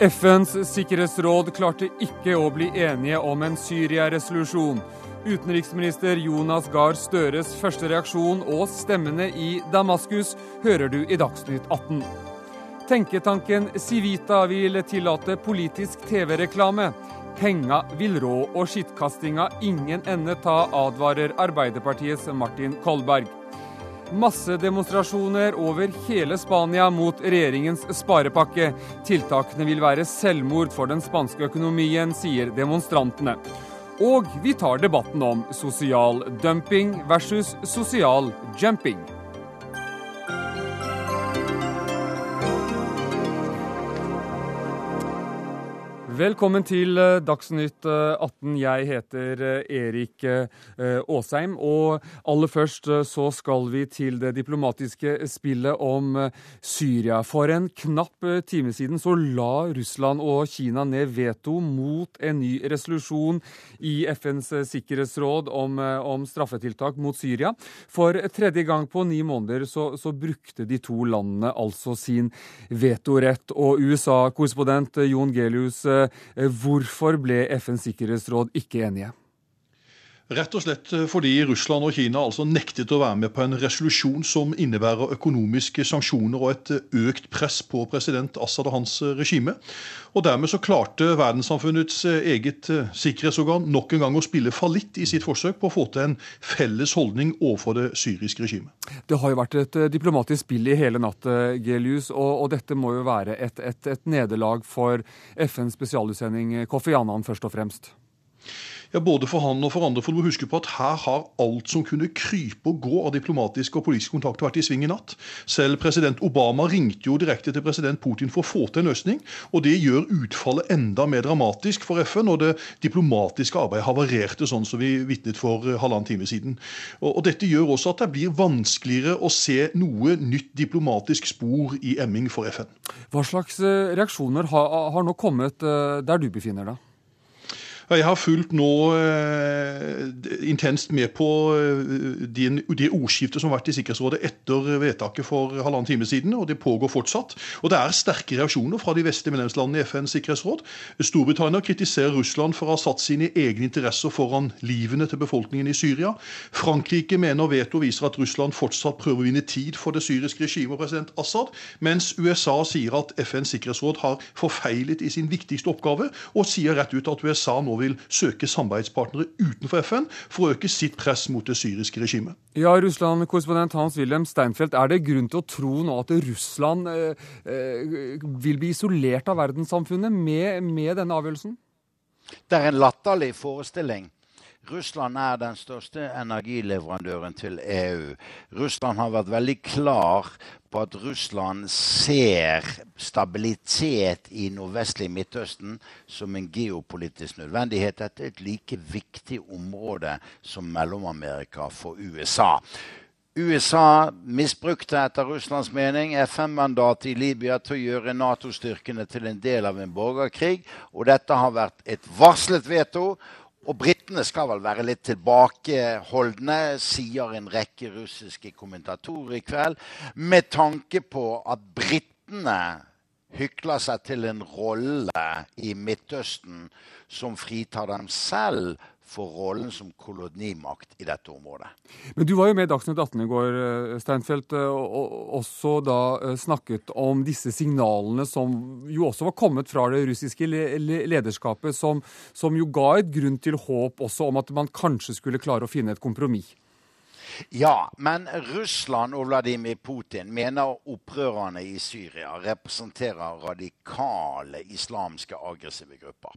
FNs sikkerhetsråd klarte ikke å bli enige om en Syria-resolusjon. Utenriksminister Jonas Gahr Støres første reaksjon og stemmene i Damaskus hører du i Dagsnytt 18. Tenketanken Civita vil tillate politisk TV-reklame. Penga vil rå og skittkastinga ingen ende ta, advarer Arbeiderpartiets Martin Kolberg. Massedemonstrasjoner over hele Spania mot regjeringens sparepakke. Tiltakene vil være selvmord for den spanske økonomien, sier demonstrantene. Og vi tar debatten om sosial dumping versus sosial jumping. Velkommen til eh, Dagsnytt 18. Eh, Jeg heter eh, Erik Aasheim. Og aller først så skal vi til det diplomatiske spillet om Syria. For en knapp time siden så la Russland og Kina ned veto mot en ny resolusjon i FNs sikkerhetsråd om, om straffetiltak mot Syria. For tredje gang på ni måneder så, så brukte de to landene altså sin vetorett. Og USA-korrespondent Jon Gelius hvorfor ble FNs sikkerhetsråd ikke enige? Rett og slett eh, fordi Russland og Kina altså nektet å være med på en resolusjon som innebærer økonomiske sanksjoner og et eh, økt press på president Assad og hans regime. Og Dermed så klarte verdenssamfunnets eget sikkerhetsorgan nok en gang å spille fallitt i sitt forsøk på å få til en felles holdning overfor det syriske regimet. Det har jo vært et diplomatisk spill i hele natt, Gelius, og, og dette må jo være et, et, et nederlag for FNs spesialutsending Kofi Annan først og fremst? Ja, Både for han og for andre. For du huske på at her har alt som kunne krype og gå av diplomatiske og politiske kontakter, vært i sving i natt. Selv president Obama ringte jo direkte til president Putin for å få til en løsning. Og det gjør utfallet enda mer dramatisk for FN, og det diplomatiske arbeidet havarerte sånn som vi vitnet for eh, halvannen time siden. Og dette gjør også at det blir vanskeligere å se noe nytt diplomatisk spor i emming for FN. Hva slags eh, reaksjoner har, har nå kommet eh, der du befinner deg? Jeg har fulgt nå eh, intenst med på eh, de, de ordskiftet som har vært i Sikkerhetsrådet etter vedtaket for halvannen time siden, og det pågår fortsatt. Og Det er sterke reaksjoner fra de vestlige medlemslandene i FNs sikkerhetsråd. Storbritannia kritiserer Russland for å ha satt sine egne interesser foran livene til befolkningen i Syria. Frankrike mener veto viser at Russland fortsatt prøver å vinne tid for det syriske regimet og president Assad, mens USA sier at FNs sikkerhetsråd har forfeilet i sin viktigste oppgave, og sier rett ut at USA nå vil søke samarbeidspartnere utenfor FN for å øke sitt press mot det syriske regimet. Ja, Russland-korrespondent Hans-Wilhelm Steinfeld, er det grunn til å tro nå at Russland eh, eh, vil bli isolert av verdenssamfunnet med, med denne avgjørelsen? Det er en latterlig forestilling. Russland er den største energileverandøren til EU. Russland har vært veldig klar på at Russland ser stabilitet i nordvestlig Midtøsten som en geopolitisk nødvendighet. Dette er et like viktig område som Mellom-Amerika for USA. USA misbrukte etter Russlands mening FN-mandatet i Libya til å gjøre Nato-styrkene til en del av en borgerkrig. Og dette har vært et varslet veto. Og britene skal vel være litt tilbakeholdne, sier en rekke russiske kommentatorer i kveld, med tanke på at britene hykler seg til en rolle i Midtøsten som fritar dem selv for rollen som kolonimakt i dette området. Men Du var jo med i Dagsnytt 18 i går, eh, Steinfeld, eh, og også da eh, snakket om disse signalene som jo også var kommet fra det russiske lederskapet, som, som jo ga et grunn til håp også om at man kanskje skulle klare å finne et kompromiss. Ja, men Russland og Vladimir Putin mener opprørerne i Syria representerer radikale islamske aggressive grupper.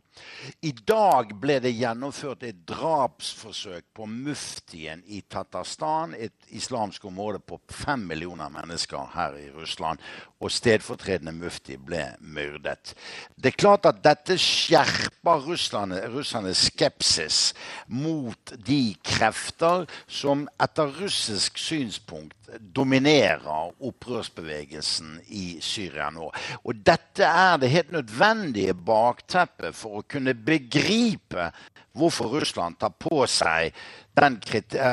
I dag ble det gjennomført et drapsforsøk på muftien i Tatarstan, et islamsk område på fem millioner mennesker her i Russland. Og stedfortredende mufti ble myrdet. Det er klart at dette skjerper russernes skepsis mot de krefter som etter russisk synspunkt dominerer opprørsbevegelsen i Syria nå. Og dette er det helt nødvendige bakteppet for å kunne begripe hvorfor Russland tar på seg den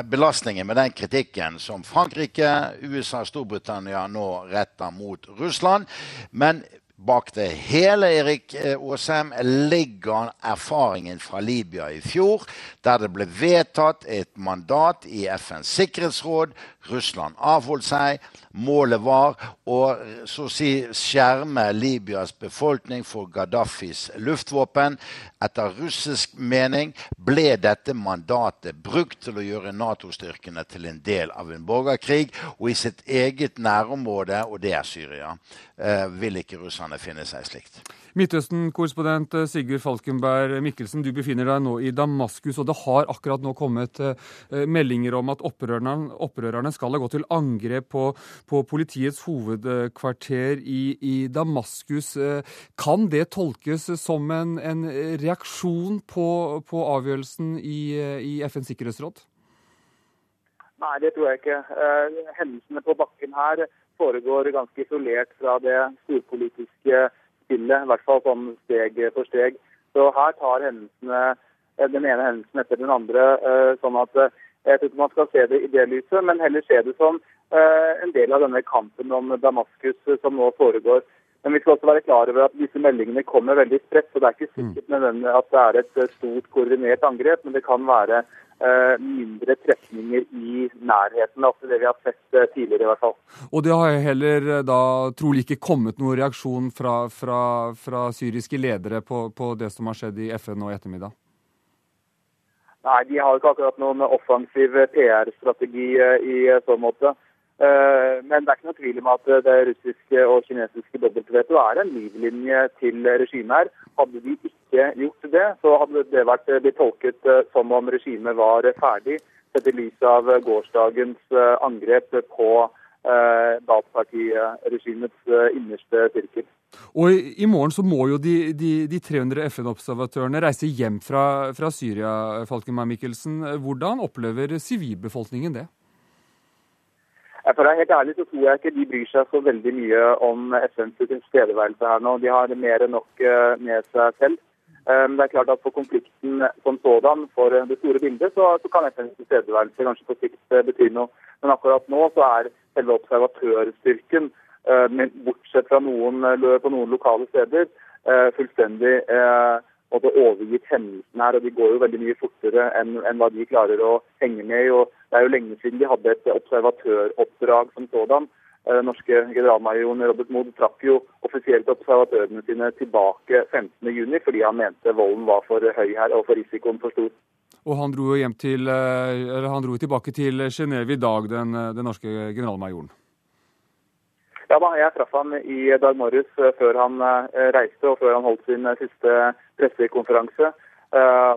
belastningen med den kritikken som Frankrike, USA og Storbritannia nå retter mot Russland. Men Bak det hele Erik Aasheim ligger erfaringen fra Libya i fjor, der det ble vedtatt et mandat i FNs sikkerhetsråd. Russland avholdt seg. Målet var å så å si skjerme Libyas befolkning for Gaddafis luftvåpen. Etter russisk mening ble dette mandatet brukt til å gjøre Nato-styrkene til en del av en borgerkrig. Og i sitt eget nærområde, og det er Syria, vil ikke russerne finne seg slikt. Midtøsten-korrespondent eh, Sigurd Falkenberg Mikkelsen, du befinner deg nå i Damaskus, og det har akkurat nå kommet eh, meldinger om at opprørerne, skal ha gått til angrep på, på politiets hovedkvarter i, i, Damaskus. Eh, kan det tolkes som en, en reaksjon på, på avgjørelsen i, i FNs sikkerhetsråd? Nei, det tror jeg ikke. Hendelsene på bakken her foregår ganske isolert fra det storpolitiske spillet, i hvert fall sånn steg for steg. Så her tar hendelsene eh, den ene hendelsen etter den andre. Eh, sånn at eh, jeg tror man skal se det i det lyset, men heller se det som en del av denne kampen om Damaskus som nå foregår. Men vi skal også være klar over at disse meldingene kommer veldig spredt. så Det er ikke sikkert nødvendig at det er et stort koordinert angrep, men det kan være Eh, mindre trefninger i nærheten av det vi har sett eh, tidligere. i hvert fall. Og det har heller eh, da trolig ikke kommet noen reaksjon fra, fra, fra syriske ledere på, på, det som har skjedd i FN nå i ettermiddag? Nei, de har ikke akkurat noen offensiv PR-strategi i så måte. Men det er ikke noe tvil om at det russiske og kinesiske dobbeltveto er en livlinje til regimet her. Hadde de ikke gjort det, så hadde det vært blitt tolket eh, som om regimet var ferdig, sett i lys av gårsdagens eh, angrep på datapartiregimets innerste sirkel. Og I morgen så må jo de, de, de 300 FN-observatørene reise hjem fra, fra Syria. Falkenberg Mikkelsen. Hvordan opplever sivilbefolkningen det? For å være helt ærlig så tror jeg ikke de bryr seg så veldig mye om FNs tilstedeværelse her nå. De har mer enn nok med seg selv. Ehm, det er klart at For konflikten som sådan, for det store bildet, så, så kan FNs tilstedeværelse kanskje på sikt eh, bety noe. Men akkurat nå så er selve observatørstyrken, eh, bortsett fra noen, eh, på noen lokale steder, fullstendig måtte overgitt hendelsene her. og De går jo veldig mye fortere enn, enn hva de klarer å henge med i. og Det er jo lenge siden de hadde et observatøroppdrag som sådan. Den eh, norske generalmajoren Robert Mood trakk jo offisielt observatørene sine tilbake 15.6 fordi han mente volden var for høy her og for risikoen for stor. Og han dro hjem til, eh, han dro tilbake til Genéve i dag, den, den, norske generalmajoren? Ja da, jeg traff han i dag morges før han reiste og før han holdt sin siste pressekonferanse.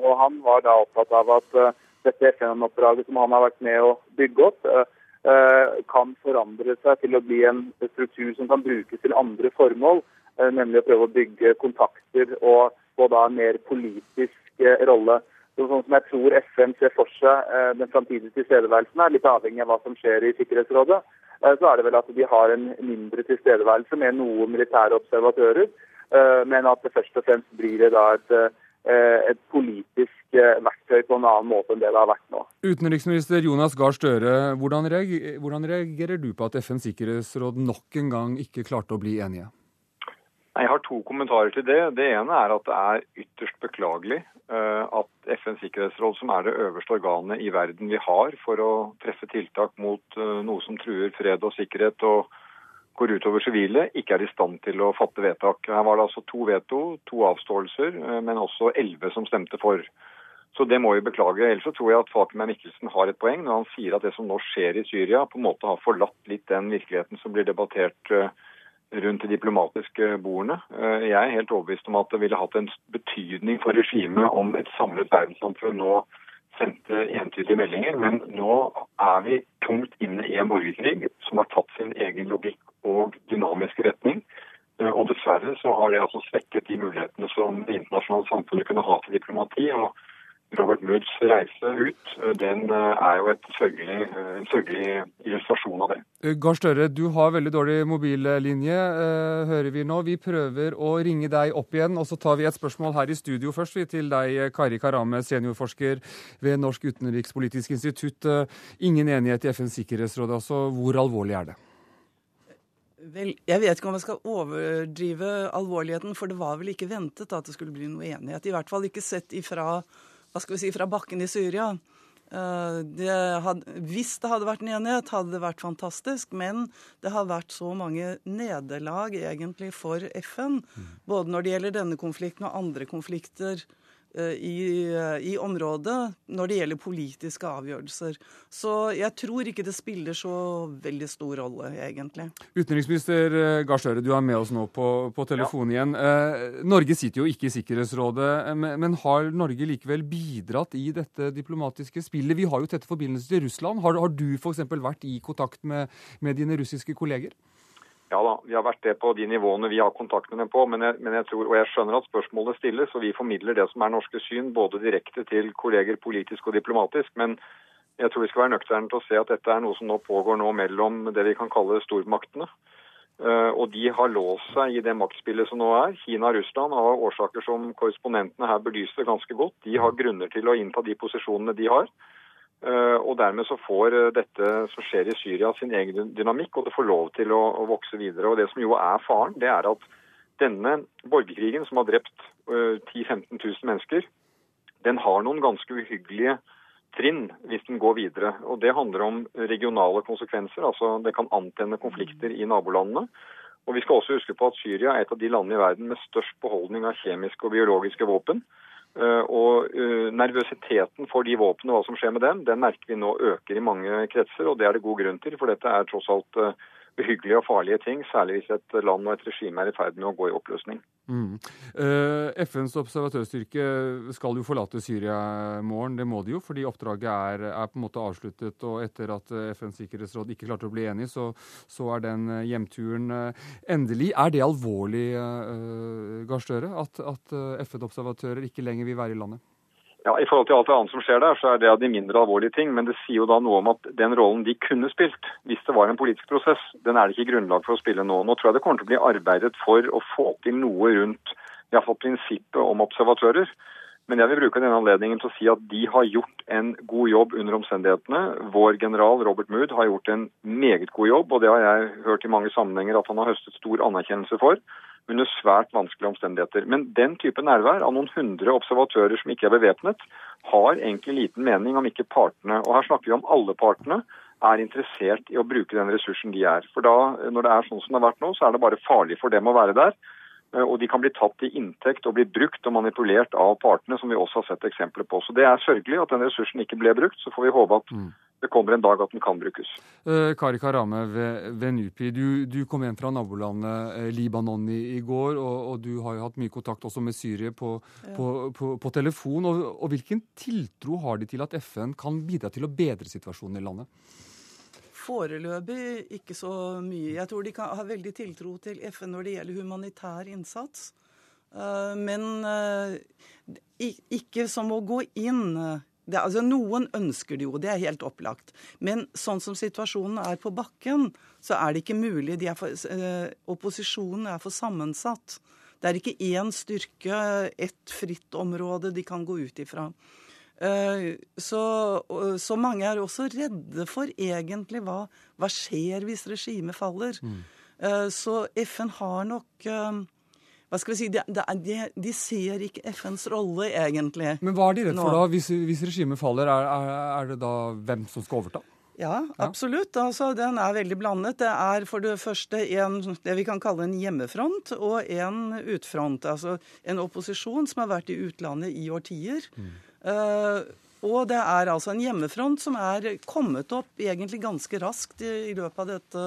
Og han var da opptatt av at dette FN-oppdraget som han har vært med å bygge opp, Eh, kan forandre seg til å bli en struktur som kan brukes til andre formål, eh, nemlig å prøve å bygge kontakter og få da en mer politisk eh, rolle. Så sånn som jeg tror FN ser for seg den framtidige tilstedeværelsen, er litt avhengig av hva som skjer i Sikkerhetsrådet. Så er det vel at de har en mindre tilstedeværelse med noen militære observatører, men at det først og fremst blir det da et Eh, et politisk eh, verktøy på en annen måte enn det det har vært nå. Utenriksminister Jonas Gahr Støre, hvordan reagerer du på at FNs sikkerhetsråd nok en gang ikke klarte å bli enige? Jeg har to kommentarer til det. Det ene er at det er ytterst beklagelig eh, at FNs sikkerhetsråd, som er det øverste organet i verden vi har for å treffe tiltak mot noe som truer fred og sikkerhet og går utover sivile, ikke er i stand til å fatte vedtak. Her var det altså to veto, to avståelser, eh, men også elleve som stemte for. Så det må vi beklage. Ellers så tror jeg at Fatima Mikkelsen har et poeng når han sier at det som nå skjer i Syria, på en måte har forlatt litt den virkeligheten som blir debattert eh, rundt de diplomatiske bordene. Eh, jeg er helt overbevist om at det ville hatt en betydning for regimet om et samlet verdenssamfunn nå sendte entydige meldinger, men nå er vi tungt inne i en borgerkrig som har tatt sin egen logikk og dynamisk retning. Eh, og dessverre så har det altså svekket de mulighetene som det internasjonale samfunnet kunne ha til diplomati. og Robert Moods reise ut, eh, den eh, er jo sørgelig, en sørgelig illustrasjon av det. Eh, Gahr Støre, du har veldig dårlig mobillinje, hører vi nå. Vi prøver å ringe deg opp igjen, og så tar vi et spørsmål her i studio først. Vi, til deg, Kari Karame, seniorforsker ved Norsk utenrikspolitisk institutt. Ingen enighet i FNs sikkerhetsråd. altså Hvor alvorlig er det? Vel, Jeg vet ikke om jeg skal overdrive alvorligheten, for det var vel ikke ventet at det skulle bli noe enighet. I hvert fall ikke sett ifra, hva skal vi si, fra bakken i Syria. Eh, det hadde, hvis det hadde vært en enighet, hadde det vært fantastisk. Men det har vært så mange nederlag egentlig for FN, mm. både når det gjelder denne konflikten og andre konflikter i, eh, i, området når det gjelder politiske avgjørelser. Så jeg tror ikke det spiller så veldig stor rolle, egentlig. Utenriksminister eh, Gahr Støre, du er med oss nå på, på telefon ja. igjen. Eh, Norge sitter jo ikke i Sikkerhetsrådet, men, men, har Norge likevel bidratt i dette diplomatiske spillet? Vi har jo tette forbindelser til Russland. Har, har du f.eks. vært i kontakt med, med dine russiske kolleger? Ja da, vi har vært det på de nivåene vi har kontakt med dem på. Men jeg, men jeg, tror, og jeg skjønner at spørsmålet stilles, og vi formidler det som er norske syn, både direkte til kolleger politisk og diplomatisk. Men jeg tror vi skal være nøkterne til å se at dette er noe som nå pågår nå mellom det vi kan kalle stormaktene. Uh, og de har låst seg i det maktspillet som nå er. Kina og Russland av årsaker som korrespondentene her belyste ganske godt. De har grunner til å innta de posisjonene de har. Eh, og dermed så får eh, dette som skjer i Syria sin egen dynamikk, og det får lov til å, vokse videre. Og Det som jo er faren, det er at denne borgerkrigen som har drept 10 000-15 000 mennesker, den har noen ganske uhyggelige trinn hvis den går videre. Og Det handler om regionale konsekvenser. altså Det kan antenne konflikter i nabolandene. Og Vi skal også huske på at Syria er et av de landene i verden med størst beholdning av kjemiske og biologiske våpen. Eh, og eh, nervøsiteten for de våpnene, hva som skjer med dem, den merker vi nå øker i mange kretser. Og det er det god grunn til, for dette er tross alt eh, uhyggelige og farlige ting. Særlig hvis et land og et regime er i ferd med å gå i oppløsning. Mm. FNs observatørstyrke skal jo forlate Syria i morgen. Det må de jo, fordi oppdraget er, er, på en måte avsluttet. Og etter at FNs sikkerhetsråd ikke klarte å bli enig, så, så er den hjemturen endelig. Er det alvorlig, Gahr Støre, at, at FN-observatører ikke lenger vil være i landet? Ja, I forhold til alt det annet som skjer der, så er det av de mindre alvorlige ting. Men det sier jo da noe om at den rollen de kunne spilt, hvis det var en politisk prosess, den er det ikke grunnlag for å spille nå. Nå tror jeg det kommer til å bli arbeidet for å få til noe rundt i hvert fall prinsippet om observatører. Men jeg vil bruke denne anledningen til å si at de har gjort en god jobb under omstendighetene. Vår general Robert Mood har gjort en meget god jobb, og det har jeg hørt i mange sammenhenger at han har høstet stor anerkjennelse for under svært vanskelige omstendigheter. Men den type nærvær av noen hundre observatører som ikke er bevæpnet, har egentlig liten mening om ikke partene, og her snakker vi om alle partene, er interessert i å bruke den ressursen de er. For da, når det er sånn som det har vært nå, så er det bare farlig for dem å være der. Eh, og de kan bli tatt til inntekt og bli brukt og manipulert av partene, som vi også har sett eksempler på. Så det er sørgelig at den ressursen ikke ble brukt. Så får vi håpe at mm det kommer en dag at den kan brukes. Uh, Kari Karame ved, ved NUPI, du, du, kom hjem fra nabolandet eh, Libanon i, i går, og, og, du har jo hatt mye kontakt også med Syria på, ja. på, på, på telefon. Og, og, Hvilken tiltro har de til at FN kan bidra til å bedre situasjonen i landet? Foreløpig ikke så mye. Jeg tror de kan ha veldig tiltro til FN når det gjelder humanitær innsats. Uh, men uh, ikke som å gå inn det, altså, noen ønsker det jo, det er helt opplagt. Men sånn som situasjonen er på bakken, så er det ikke mulig. Er for, eh, opposisjonen er for sammensatt. Det er ikke én styrke, ett fritt område de kan gå ut ifra. Eh, så, så, mange er også redde for egentlig hva, hva skjer hvis regimet faller. Mm. Eh, så FN har nok eh, hva skal vi si, de, de, de, ser ikke FNs rolle, egentlig. Men hva er de redd for da, hvis, hvis regimet faller? Er, er, er, det da hvem som skal overta? Ja, absolutt. Altså, den er veldig blandet. Det er for det første en, det vi kan kalle en hjemmefront og en utfront. Altså en opposisjon som har vært i utlandet i årtier. Mm. Uh, og det er altså en hjemmefront som er kommet opp egentlig ganske raskt i, i løpet av dette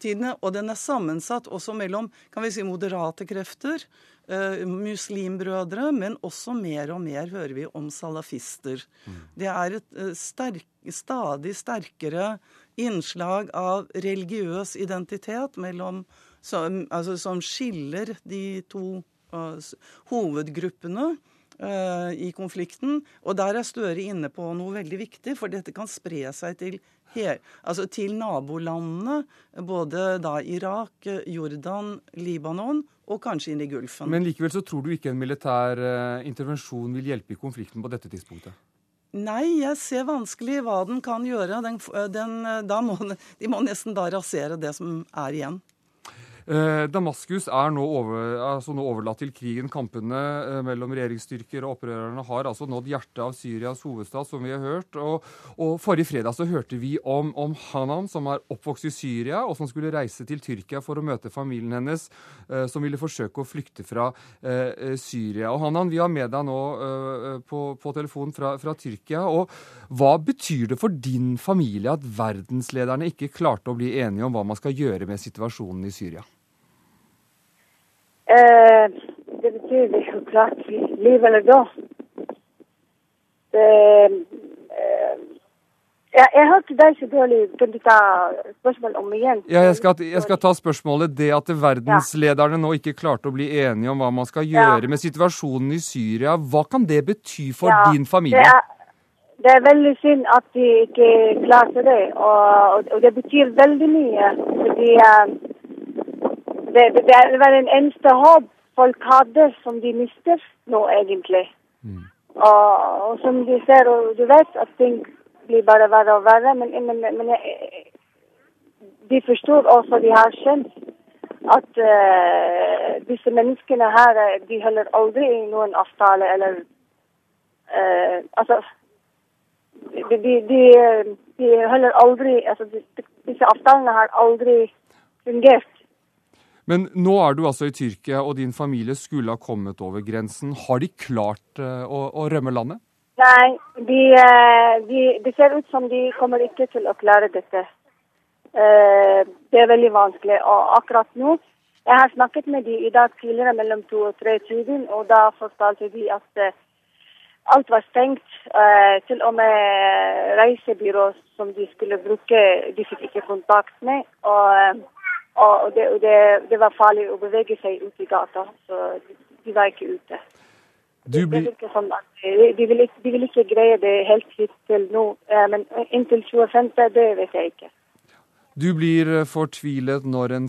tidene, og den er sammensatt også mellom kan vi si, moderate krefter, eh, muslimbrødre, men også mer og mer hører vi om salafister. Mm. Det er et eh, sterk, stadig sterkere innslag av religiøs identitet mellom, som, altså, som skiller de to uh, hovedgruppene. Uh, i konflikten. Og der er Støre inne på noe veldig viktig, for dette kan spre seg til, her, altså til nabolandene. Både da Irak, Jordan, Libanon og kanskje inn i Gulfen. Men likevel så tror du ikke en militær uh, intervensjon vil hjelpe i konflikten på dette tidspunktet? Nei, jeg ser vanskelig hva den kan gjøre. Den, den, må, de må nesten da rasere det som er igjen. Eh, Damaskus er nå, over, altså nå, overlatt til krigen. Kampene eh, mellom regjeringsstyrker og opprørerne har altså nådd hjertet av Syrias hovedstad, som vi har hørt. Og, og Forrige fredag så hørte vi om, om, Hanan, som er oppvokst i Syria, og som skulle reise til Tyrkia for å møte familien hennes, eh, som ville forsøke å flykte fra Syria. Og Hanan, vi har med deg nå på, på telefon fra, fra Tyrkia. og Hva betyr det for din familie at verdenslederne ikke klarte å bli enige om hva man skal gjøre med situasjonen i Syria? Eh, det betyr det jo klart liv eller død. Eh, jeg, jeg hørte deg så dårlig. Kan du ta spørsmålet om igjen? Ja, jeg skal, jeg skal, ta spørsmålet. Det at verdenslederne nå ikke klarte å bli enige om hva man skal gjøre ja. med situasjonen i Syria, hva kan det bety for ja, din familie? Det er, det er, veldig synd at de ikke klarte det. Og, og det betyr veldig mye. fordi uh, det, det, var den eneste håp folk hadde, som de mister nå, egentlig. Mm. Og, og, som de ser, og du vet at ting blir bare verre og verre, men, men, men de forstår også, de har skjønt, at uh, disse menneskene her, de holder aldri i noen avtale eller uh, Altså de, de, de, de holder aldri Altså disse avtalene har aldri fungert. Men nå er du altså i Tyrkia, og din familie skulle ha kommet over grensen. Har de klart uh, å, å, rømme landet? Nei, de, uh, de, det ser ut som de kommer ikke til å klare dette. Uh, det er veldig vanskelig. Og akkurat nå Jeg har snakket med de i dag tidligere mellom to og tre tiden, og da fortalte de at alt var stengt. til og med reisebyrå som de skulle bruke, de fikk ikke kontakt med. og og det, det, det, var farlig å bevege seg ut i gata, så de var ikke ute. Blir... Det virker sånn at de, vil ikke, de, vil ikke, greie det helt hit til nå, eh, men inntil 2050, det vet jeg ikke. Du blir eh, fortvilet når en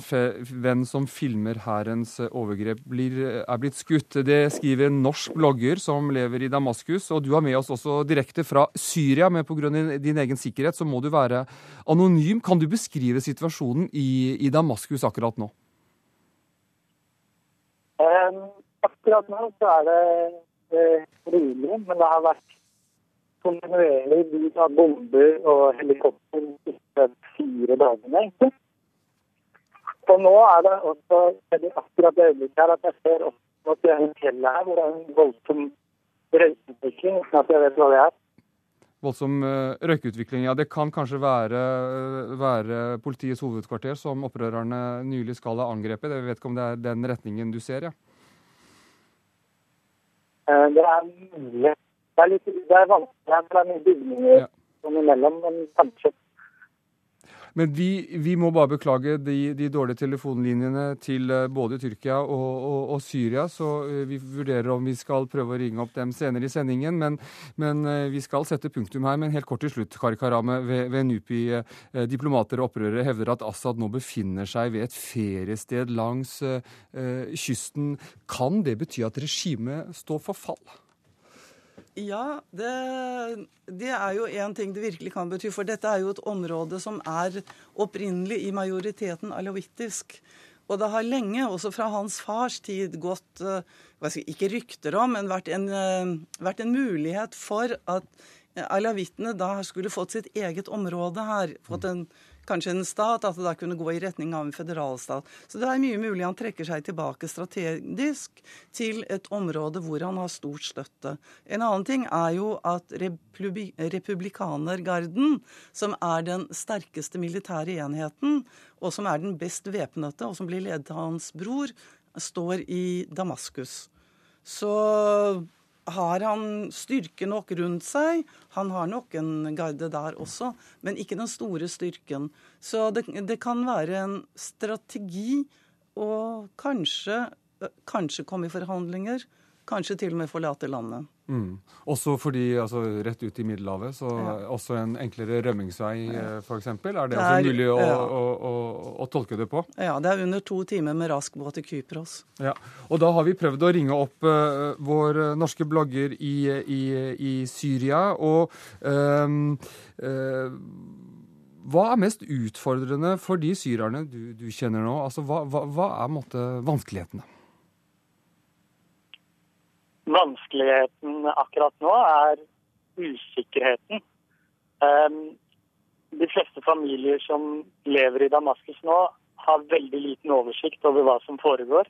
venn som filmer hærens eh, overgrep, blir, eh, er blitt skutt. Det skriver en norsk blogger som lever i Damaskus. Og du har med oss også direkte fra Syria, men pga. din egen sikkerhet så må du være anonym. Kan du beskrive situasjonen i, i Damaskus akkurat nå? Um, akkurat nå så er det uh, rolig, men det har vært kontinuerlig bruk av bomber og helikopter de siste fire dagene, egentlig. Og nå er det også akkurat det øyeblikket her at jeg ser opp mot fjellet her, hvor det er en voldsom røykutvikling, uten at jeg vet hva det er. Voldsom uh, røykutvikling. Ja, det kan kanskje være, være, politiets hovedkvarter som opprørerne nylig skal ha angrepet. Jeg vet ikke om det er den retningen du ser, ja? Uh, det er mulig. Det er, litt, det er vanskelig det er mye bygninger ja. imellom, men kanskje. Men vi, vi, må bare beklage de, de, dårlige telefonlinjene til eh, både Tyrkia og, og, og, Syria. Så eh, vi vurderer om vi skal prøve å ringe opp dem senere i sendingen. Men, men eh, vi skal sette punktum her. Men helt kort til slutt, Kari Karame ved, ved NUPI. Diplomater og opprørere hevder at Assad nå befinner seg ved et feriested langs uh, kysten. Kan det bety at regimet står for fall? Ja, det, det, er jo én ting det virkelig kan bety. For dette er jo et område som er opprinnelig i majoriteten alawittisk. Og det har lenge, også fra hans fars tid, gått si, ikke rykter om, men vært en, eh, vært en mulighet for at alawittene da skulle fått sitt eget område her. fått en kanskje en stat, at det da kunne gå i retning av en federalstat. Så det er mye mulig han trekker seg tilbake strategisk til et område hvor han har stort støtte. En annen ting er jo at republikanergarden, som er den sterkeste militære enheten, og som er den best væpnede, og som blir ledet av hans bror, står i Damaskus. Så har han styrke nok rundt seg. Han har nok en garde der også, men ikke den store styrken. Så det, det kan være en strategi å kanskje, kanskje komme i forhandlinger. kanskje til og med forlate landet. Mm. Også fordi, altså rett ut i Middelhavet, så ja. også en enklere rømmingsvei ja. Eh, f.eks. Er det, det er, mulig å, ja. å, å, å, tolke det på? Ja, det er under to timer med rask båt til Kypros. Ja, Og da har vi prøvd å ringe opp uh, vår norske blogger i, i, i Syria. og um, uh, hva er mest utfordrende for de syrerne du, du kjenner nå? Altså, hva, hva, hva er måtte, vanskelighetene? Vanskeligheten akkurat nå er usikkerheten. Ehm, de fleste familier som lever i Damaskus nå, har veldig liten oversikt over hva som foregår.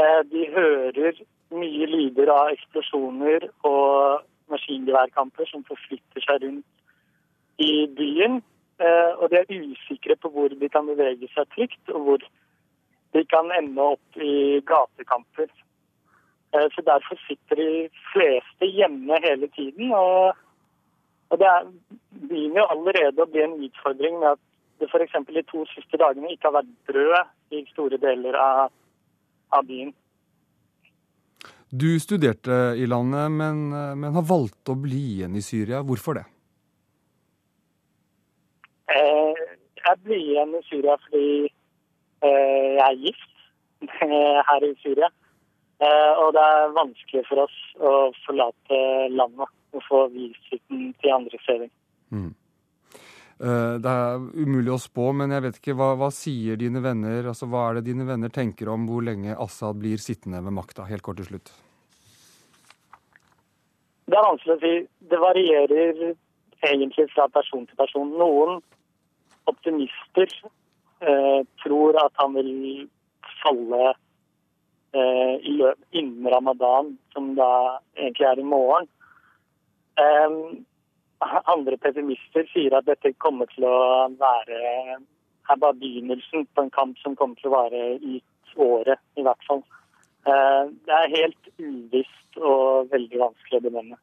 Eh, de hører mye lyder av eksplosjoner og maskingeværkamper som forflytter seg rundt i byen. Eh, og de er usikre på hvor de kan bevege seg trygt, og hvor de kan ende opp i gatekamper. Eh, så Derfor sitter de fleste hjemme hele tiden. Og, og det er, begynner jo allerede å bli en utfordring med at det f.eks. de to siste dagene ikke har vært brød i store deler av, av byen. Du studerte i landet, men, men, har valgt å bli igjen i Syria. Hvorfor det? Eh, jeg blir igjen i Syria fordi eh, jeg er gift her i Syria. Eh, og det er vanskelig for oss å forlate landet og få visiten til andre steder. Mm. Eh, det er umulig å spå, men jeg vet ikke, hva, hva, sier dine venner? Altså, Hva er det dine venner tenker om hvor lenge Assad blir sittende ved makta? Helt kort til slutt. Det er vanskelig å si. Det varierer egentlig fra person til person. Noen optimister eh, tror at han vil falle innen ramadan, som da egentlig er i morgen. Andre pessimister sier at dette kommer til å være er bare begynnelsen på en kamp som kommer til å vare ut året, i hvert fall. Eh, det er helt uvisst og veldig vanskelig å bedømme.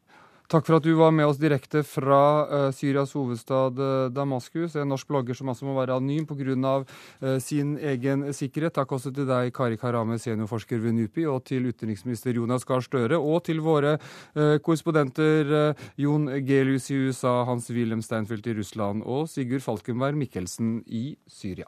Takk for at du var med oss direkte fra uh, Syrias hovedstad uh, Damaskus. En norsk blogger som altså må være anonym pga. Uh, sin egen sikkerhet. Takk også til deg, Kari Karame, seniorforsker ved NUPI, og til utenriksminister Jonas Gahr Støre, og til våre korrespondenter Jon Gelius i USA, Hans-Wilhelm Steinfeld i Russland og Sigurd Falkenberg Mikkelsen i Syria.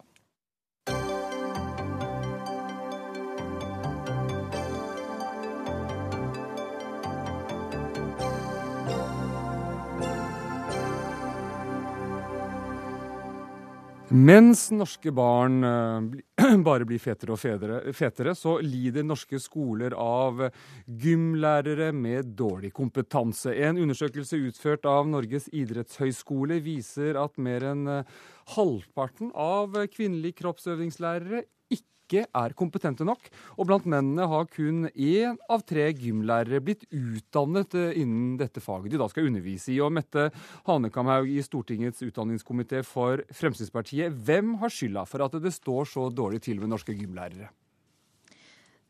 Mens norske barn eh, bare blir fetere og fetere, fetere, så lider norske skoler av gymlærere med dårlig kompetanse. En undersøkelse utført av Norges idrettshøyskole viser at mer enn eh, halvparten av kvinnelige kroppsøvingslærere ikke er kompetente nok. Og blant mennene har kun én av tre gymlærere blitt utdannet eh, innen dette faget de da skal undervise i. Og Mette Hanekamhaug i Stortingets utdanningskomité for Fremskrittspartiet, hvem har skylda for at det står så dårlig til med norske gymlærere?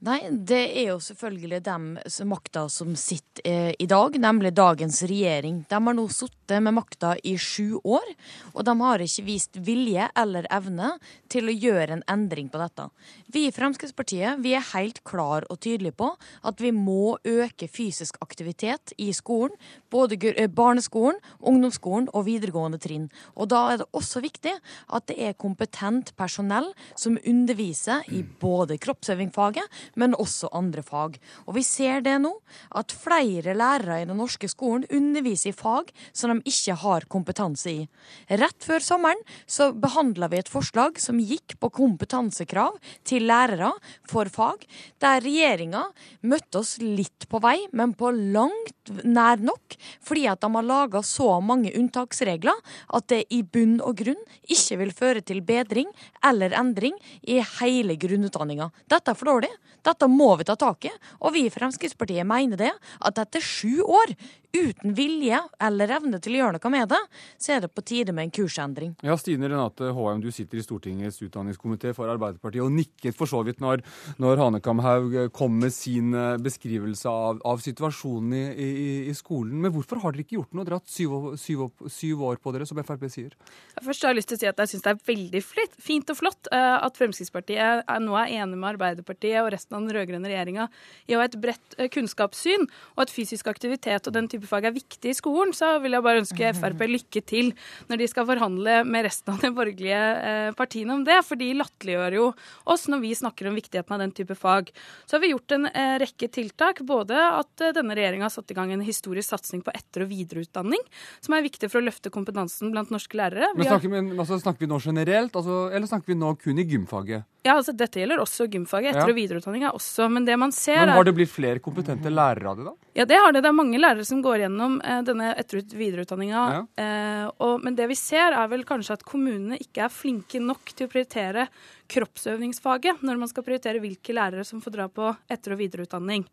Nei, det er jo selvfølgelig dem som makta som sitter eh, i dag, nemlig dagens regjering. De har nå sittet med makta i sju år, og de har ikke vist vilje eller evne til å gjøre en endring på dette. Vi i Fremskrittspartiet vi er helt klar og tydelige på at vi må øke fysisk aktivitet i skolen. Både eh, barneskolen, ungdomsskolen og videregående trinn. Og da er det også viktig at det er kompetent personell som underviser i både kroppsøvingfaget men også andre fag. Og vi ser det nå, at flere lærere i den norske skolen underviser i fag som de ikke har kompetanse i. Rett før sommeren så behandla vi et forslag som gikk på kompetansekrav til lærere for fag, der regjeringa møtte oss litt på vei, men på langt nær nok, fordi at de har laga så mange unntaksregler at det i bunn og grunn ikke vil føre til bedring eller endring i hele grunnutdanninga. Dette er for dårlig. Dette må vi ta tak i, og vi i Fremskrittspartiet mener det, at etter sju år uten vilje eller evne til å gjøre noe med det, så er det på tide med en kursendring. Ja, Stine Renate Håheim, du sitter i Stortingets utdanningskomité for Arbeiderpartiet og nikket for så vidt når, når Hanekamhaug kom med sin eh, beskrivelse av, av situasjonen i, i, i, skolen. Men hvorfor har dere ikke gjort noe? Dere har hatt syv, syv, syv, år på dere, som Frp sier. Først har jeg lyst til å si at jeg syns det er veldig fint og flott eh, at Fremskrittspartiet nå er enig med Arbeiderpartiet og resten resten av den rød-grønne regjeringa i å ha et bredt eh, kunnskapssyn, og at fysisk aktivitet og den type fag er viktig i skolen, så vil jeg bare ønske Frp lykke til når de skal forhandle med resten av de borgerlige eh, partiene om det. For de latterliggjør jo oss når vi snakker om viktigheten av den type fag. Så har vi gjort en eh, rekke tiltak. Både at denne regjeringa har satt i gang en historisk satsing på etter- og videreutdanning, som er viktig for å løfte kompetansen blant norske lærere. Men snakker vi, altså, snakker vi nå generelt, altså, eller snakker vi nå kun i gymfaget? Ja, altså Dette gjelder også gymfaget. Etter- og videreutdanning er også. Men det man ser Men har det blitt flere kompetente lærere av det, da? Ja, det har det. Det er mange lærere som går gjennom eh, denne etter- og videreutdanninga. Eh, og- men det vi ser, er vel kanskje at kommunene ikke er flinke nok til å prioritere kroppsøvingsfaget når man skal prioritere hvilke lærere som får dra på etter- og videreutdanning.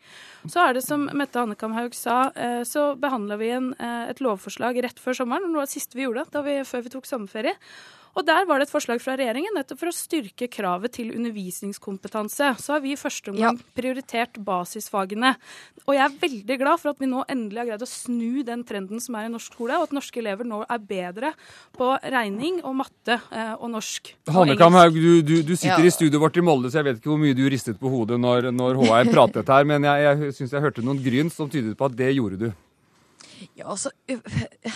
Så er det som Mette Hanekamhaug sa, eh, så behandla vi en, eh, et lovforslag rett før sommeren. Noe av det siste vi gjorde da vi, før vi tok sommerferie. Og Der var det et forslag fra regjeringen nettopp for å styrke kravet til undervisningskompetanse. Så har vi i første omgang prioritert basisfagene. Og jeg er veldig glad for at vi nå endelig har greid å snu den trenden som er i norsk skole, og at norske elever nå er bedre på regning og matte eh, og norsk. Hannekam. Haug, du, du, du sitter Ja. i studioet vårt i Molde, så jeg vet ikke hvor mye du ristet på hodet når, når HR pratet her, men jeg, jeg syns jeg hørte noen gryn som tydet på at det gjorde du. Ja, altså,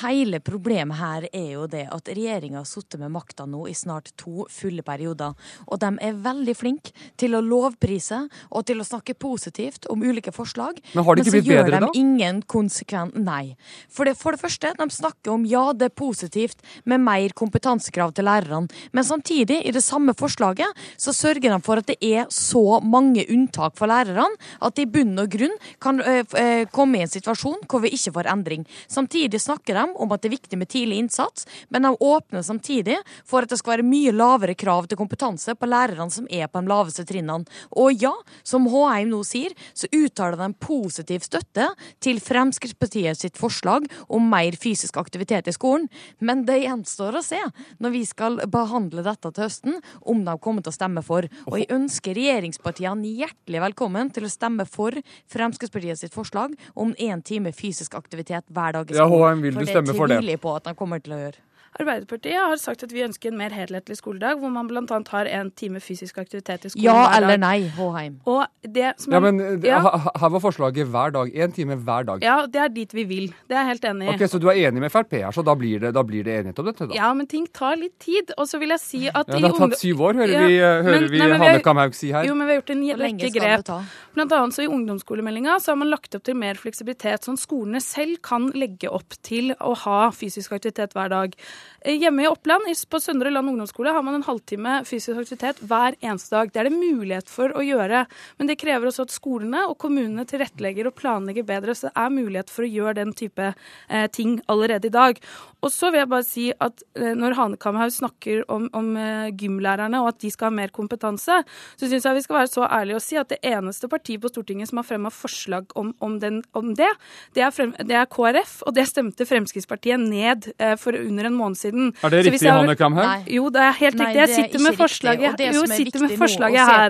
Hele problemet her er jo det at regjeringa har sittet med makta nå i snart to fulle perioder. Og de er veldig flinke til å lovprise og til å snakke positivt om ulike forslag. Men har det ikke blitt bedre, da? Men så gjør de ingen konsekvent Nei. For det, for det første, de snakker om ja, det er positivt med mer kompetansekrav til lærerne. Men samtidig, i det samme forslaget, så sørger de for at det er så mange unntak for lærerne at de i bunn og grunn kan øh, øh, komme i en situasjon hvor vi ikke får endring. Samtidig snakker de om at det er viktig med tidlig innsats, men de åpner samtidig for at det skal være mye lavere krav til kompetanse på lærerne som er på de laveste trinnene. Og ja, som Håheim nå sier, så uttaler de positiv støtte til Fremskrittspartiet sitt forslag om mer fysisk aktivitet i skolen. Men det gjenstår å se når vi skal behandle dette til høsten, om de kommer til å stemme for. Og jeg ønsker regjeringspartiene hjertelig velkommen til å stemme for Fremskrittspartiet sitt forslag om én time fysisk aktivitet hver dag i Ja, skolen. Vil du stemme for det? det tviler jeg på at han kommer til å gjøre. Arbeiderpartiet har sagt at vi ønsker en mer helhetlig skoledag, hvor man bl.a. har en time fysisk aktivitet i skolen Ja hver dag. eller nei, Håheim? Og det som Ja, men eh, ja, Her var forslaget hver dag. Én time hver dag. ja, det er dit vi vil. Det er jeg helt enig i. Ok, Så du er enig med Frp her, så da blir det, da blir det enighet om dette? da? Ja, men ting tar litt tid. Og så vil jeg si at Ja, det har tatt syv år, hører Ja, vi, eh, hører men- vi nei, men vi har- Hannekam Haug si her. Jo, men vi har gjort en rekke grep. Blant annet så I ungdomsskolemeldinga så har man lagt opp til mer fleksibilitet, sånn skolene selv kan legge opp til å ha fysisk aktivitet hver dag. Eh, Hjemme i Oppland, på Søndre Land ungdomsskole, har man en halvtime fysisk aktivitet hver eneste dag. Det er det mulighet for å gjøre, men det krever også at skolene og kommunene tilrettelegger og planlegger bedre, så det er mulighet for å gjøre den type eh, ting allerede i dag. Og så vil jeg bare si at eh, når Hanekamhaug snakker om, om eh, gymlærerne og at de skal ha mer kompetanse, så syns jeg vi skal være så ærlige og si at det eneste partiet på Stortinget som har fremma forslag om, om, den, om det, det er, frem, det er KrF, og det stemte Fremskrittspartiet ned eh, for under en måned siden. Er det riktig, Hannekam Haug? Jo, det er helt Nei, riktig. Jeg er sitter med forslaget, jo, er sitter med forslaget her,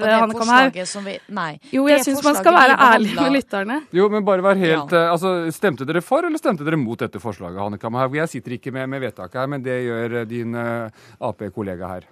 vi- Nei. Jo, jeg syns man skal være ærlig med lytterne. Jo, men bare vær helt, eh, altså, Stemte dere for, eller stemte dere mot dette forslaget? Hannekam Haug? Jeg sitter ikke med, med vedtaket her, men det gjør eh, din eh, Ap-kollega her.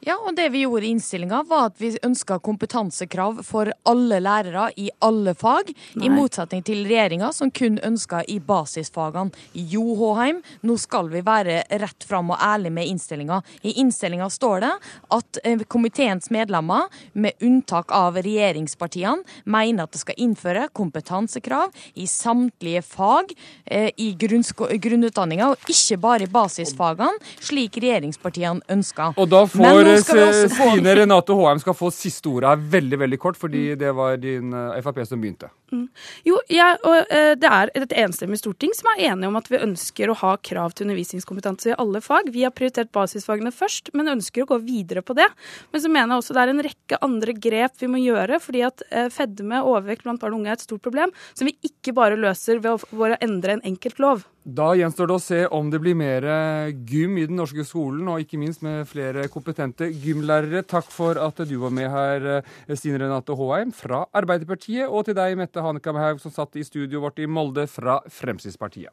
Ja, og det vi gjorde i innstillinga, var at vi ønska kompetansekrav for alle lærere i alle fag, Nei. i motsetning til regjeringa, som kun ønska i basisfagene. Jo, Håheim, nå skal vi være rett fram og ærlige med innstillinga. I innstillinga står det at eh, komiteens medlemmer, med unntak av regjeringspartiene, mener at det skal innføre kompetansekrav i samtlige fag eh, i grunnutdanninga, og ikke bare i basisfagene, slik regjeringspartiene ønsker. Og da får nå Stine Renate Håheim skal få siste ordet her veldig veldig kort, fordi det var din eh, Frp som begynte. Jo, ja, og, eh, det er et enstemmig storting som er enige om at vi ønsker å ha krav til undervisningskompetanse i alle fag. Vi har prioritert basisfagene først, men ønsker å gå videre på det. Men så mener jeg også det er en rekke andre grep vi må gjøre, fordi at eh, fedme og overvekt blant barn og unge er et stort problem, som vi ikke bare løser ved å, endre en enkelt lov. Da gjenstår det å se om det blir mer eh, gym i den norske skolen, og ikke minst med flere kompetente gymlærere. Takk for at du var med her, Stine Renate Håheim fra Arbeiderpartiet, og til deg, Mette Hanekamhaug, som satt i studioet vårt i Molde fra Fremskrittspartiet.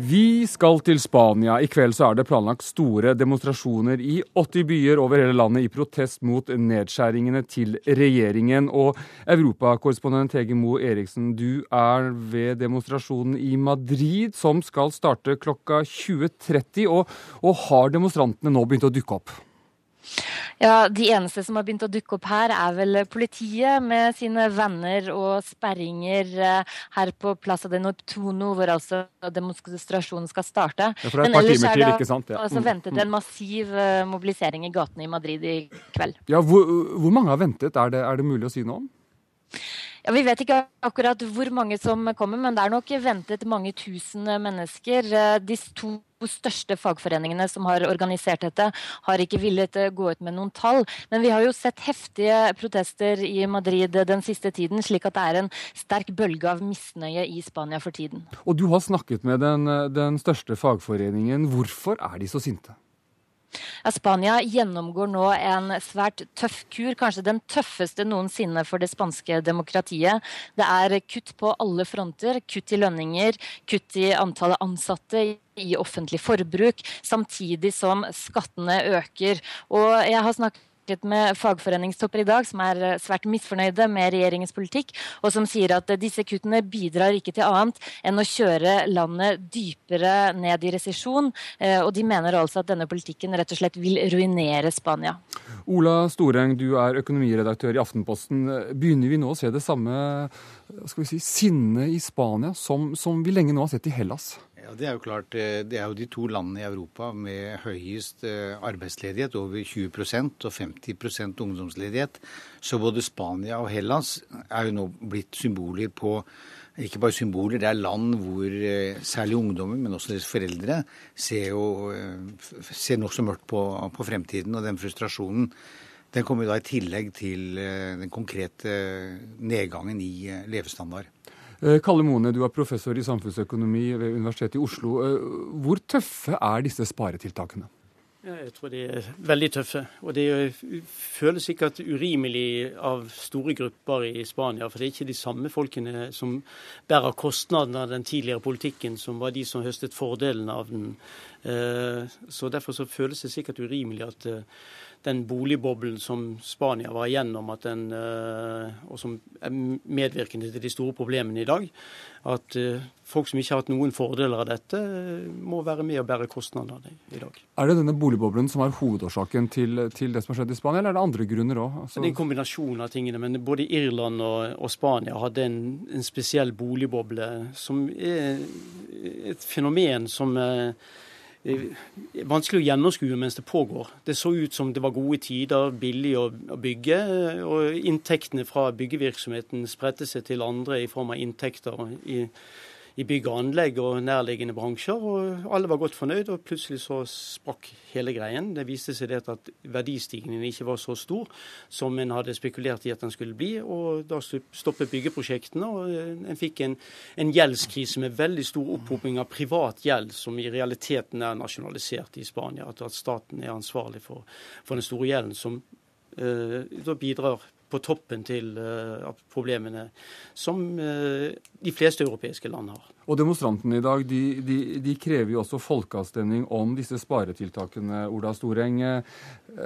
Vi skal til Spania. I kveld så er det planlagt store demonstrasjoner i 80 byer over hele landet i protest mot nedskjæringene til regjeringen. Og europakorrespondent Hege Moe Eriksen, du er ved demonstrasjonen i Madrid, som skal starte klokka 20.30. Og, og har demonstrantene nå begynt å dukke opp? Ja, De eneste som har begynt å dukke opp her, er vel politiet med sine venner og sperringer eh, her på Plaza de Noptuno, hvor altså demonstrasjonen skal starte. Ja, for det er et par timer til, ikke sant? Ja. Altså ventet en massiv eh, mobilisering i gatene i Madrid i kveld. Ja, Hvor, hvor mange har ventet? Er det, er det mulig å si noe om? Ja, Vi vet ikke akkurat hvor mange som kommer, men det er nok ventet mange tusen mennesker. Eh, de to største fagforeningene som har organisert dette, har ikke villet eh, gå ut med noen tall. Men vi har jo sett heftige protester i Madrid den siste tiden, slik at det er en sterk bølge av misnøye i Spania for tiden. Og du har snakket med den, den største fagforeningen. Hvorfor er de så sinte? Spania gjennomgår nå en svært tøff kur, kanskje den tøffeste noensinne for det spanske demokratiet. Det er kutt på alle fronter. Kutt i lønninger, kutt i antallet ansatte i offentlig forbruk, samtidig som skattene øker. Og jeg har snakket snakket med fagforeningstopper i dag som er eh, svært misfornøyde med regjeringens politikk, og som sier at eh, disse kuttene bidrar ikke til annet enn å kjøre landet dypere ned i resesjon. Eh, og de mener altså at denne politikken rett og slett vil ruinere Spania. Ola Storeng, du er økonomiredaktør i Aftenposten. Begynner vi nå å se det samme skal vi si, sinnet i Spania som, som vi lenge nå har sett i Hellas? Ja, Det er jo klart, eh, det er jo de to landene i Europa med høyest eh, arbeidsledighet, over 20% og 50% ungdomsledighet. Så både Spania og Hellas er jo nå blitt symboler på ikke bare symboler, det er land hvor eh, særlig ungdommer, men også deres foreldre, ser jo ser nokså mørkt på, på fremtiden. Og den frustrasjonen den kommer jo da i tillegg til den konkrete nedgangen i levestandard. Eh, Kalle Mone, du er professor i samfunnsøkonomi ved Universitetet i Oslo. Eh, hvor tøffe er disse sparetiltakene? Jeg tror de er veldig tøffe. Og det føles sikkert urimelig av store grupper i Spania. For det er ikke de samme folkene som bærer kostnadene av den tidligere politikken, som var de som høstet fordelen av den. Eh, så derfor så føles det sikkert urimelig at den boligboblen som Spania var igjennom, den, eh, og som er medvirkende til de store problemene i dag. At eh, folk som ikke har hatt noen fordeler av dette, må være med og bære kostnadene i dag. Er det denne boligboblen som er hovedårsaken til, til det som har skjedd i Spania, eller er det andre grunner òg? Altså... Det er en kombinasjon av tingene. Men både Irland og, og Spania hadde en, en, spesiell boligboble, som er et fenomen som eh, vanskelig å gjennomskue mens det pågår. Det så ut som det var gode tider, billig å, bygge, og inntektene fra byggevirksomheten spredte seg til andre i form av inntekter i i bygg og anlegg og nærliggende bransjer. og Alle var godt fornøyd, og plutselig så sprakk hele greien. Det viste seg det at verdistigningen ikke var så stor som en hadde spekulert i at den skulle bli. og Da stoppet byggeprosjektene, og en fikk en, en gjeldskrise med veldig stor opphoping av privat gjeld, som i realiteten er nasjonalisert i Spania. At, at staten er ansvarlig for, for den store gjelden, som uh, da bidrar på toppen til uh, problemene som uh, de fleste europeiske land har. Og Demonstrantene i dag de, de, de krever jo også folkeavstemning om disse sparetiltakene. Ola Storeng, uh,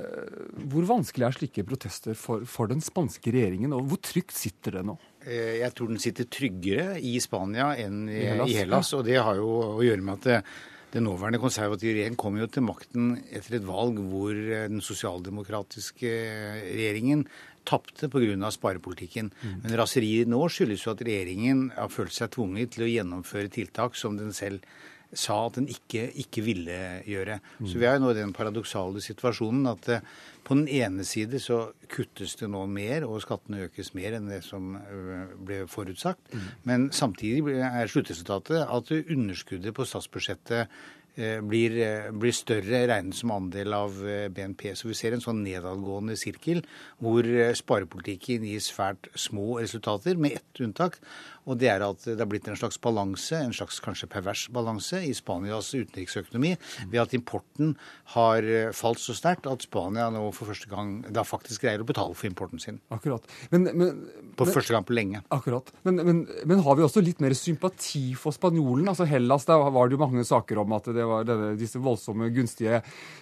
hvor vanskelig er slike protester for, for, den spanske regjeringen, og hvor trygt sitter det nå? Jeg tror den sitter tryggere i Spania enn i, I Hellas, i Hellas og det har jo å gjøre med at den nåværende konservative regjeringen kom jo til makten etter et valg hvor den sosialdemokratiske regjeringen tapte pga. sparepolitikken. Mm. Men raseriet nå skyldes jo at regjeringen har følt seg tvunget til å gjennomføre tiltak som den selv sa at den ikke, ikke ville gjøre. Mm. Så vi er jo nå i den paradoksale situasjonen at uh, på den ene side så kuttes det nå mer, og skattene økes mer enn det som uh, ble forutsagt. Mm. Men samtidig er sluttresultatet at underskuddet på statsbudsjettet Eh, blir, eh, blir, større regnet som andel av eh, BNP. Så vi ser en sånn nedadgående sirkel hvor sparepolitikken gir svært små resultater, med ett unntak. Og det er at det har blitt en slags balanse, en slags kanskje pervers balanse, i Spanias utenriksøkonomi ved at importen har falt så sterkt at Spania nå for første gang da faktisk greier å betale for importen sin. Akkurat. Men, men, på første gang på lenge. Akkurat. Men, men, har vi også litt mer sympati for spanjolen? Altså Hellas, der var det jo mange saker om at det var denne, disse voldsomme gunstige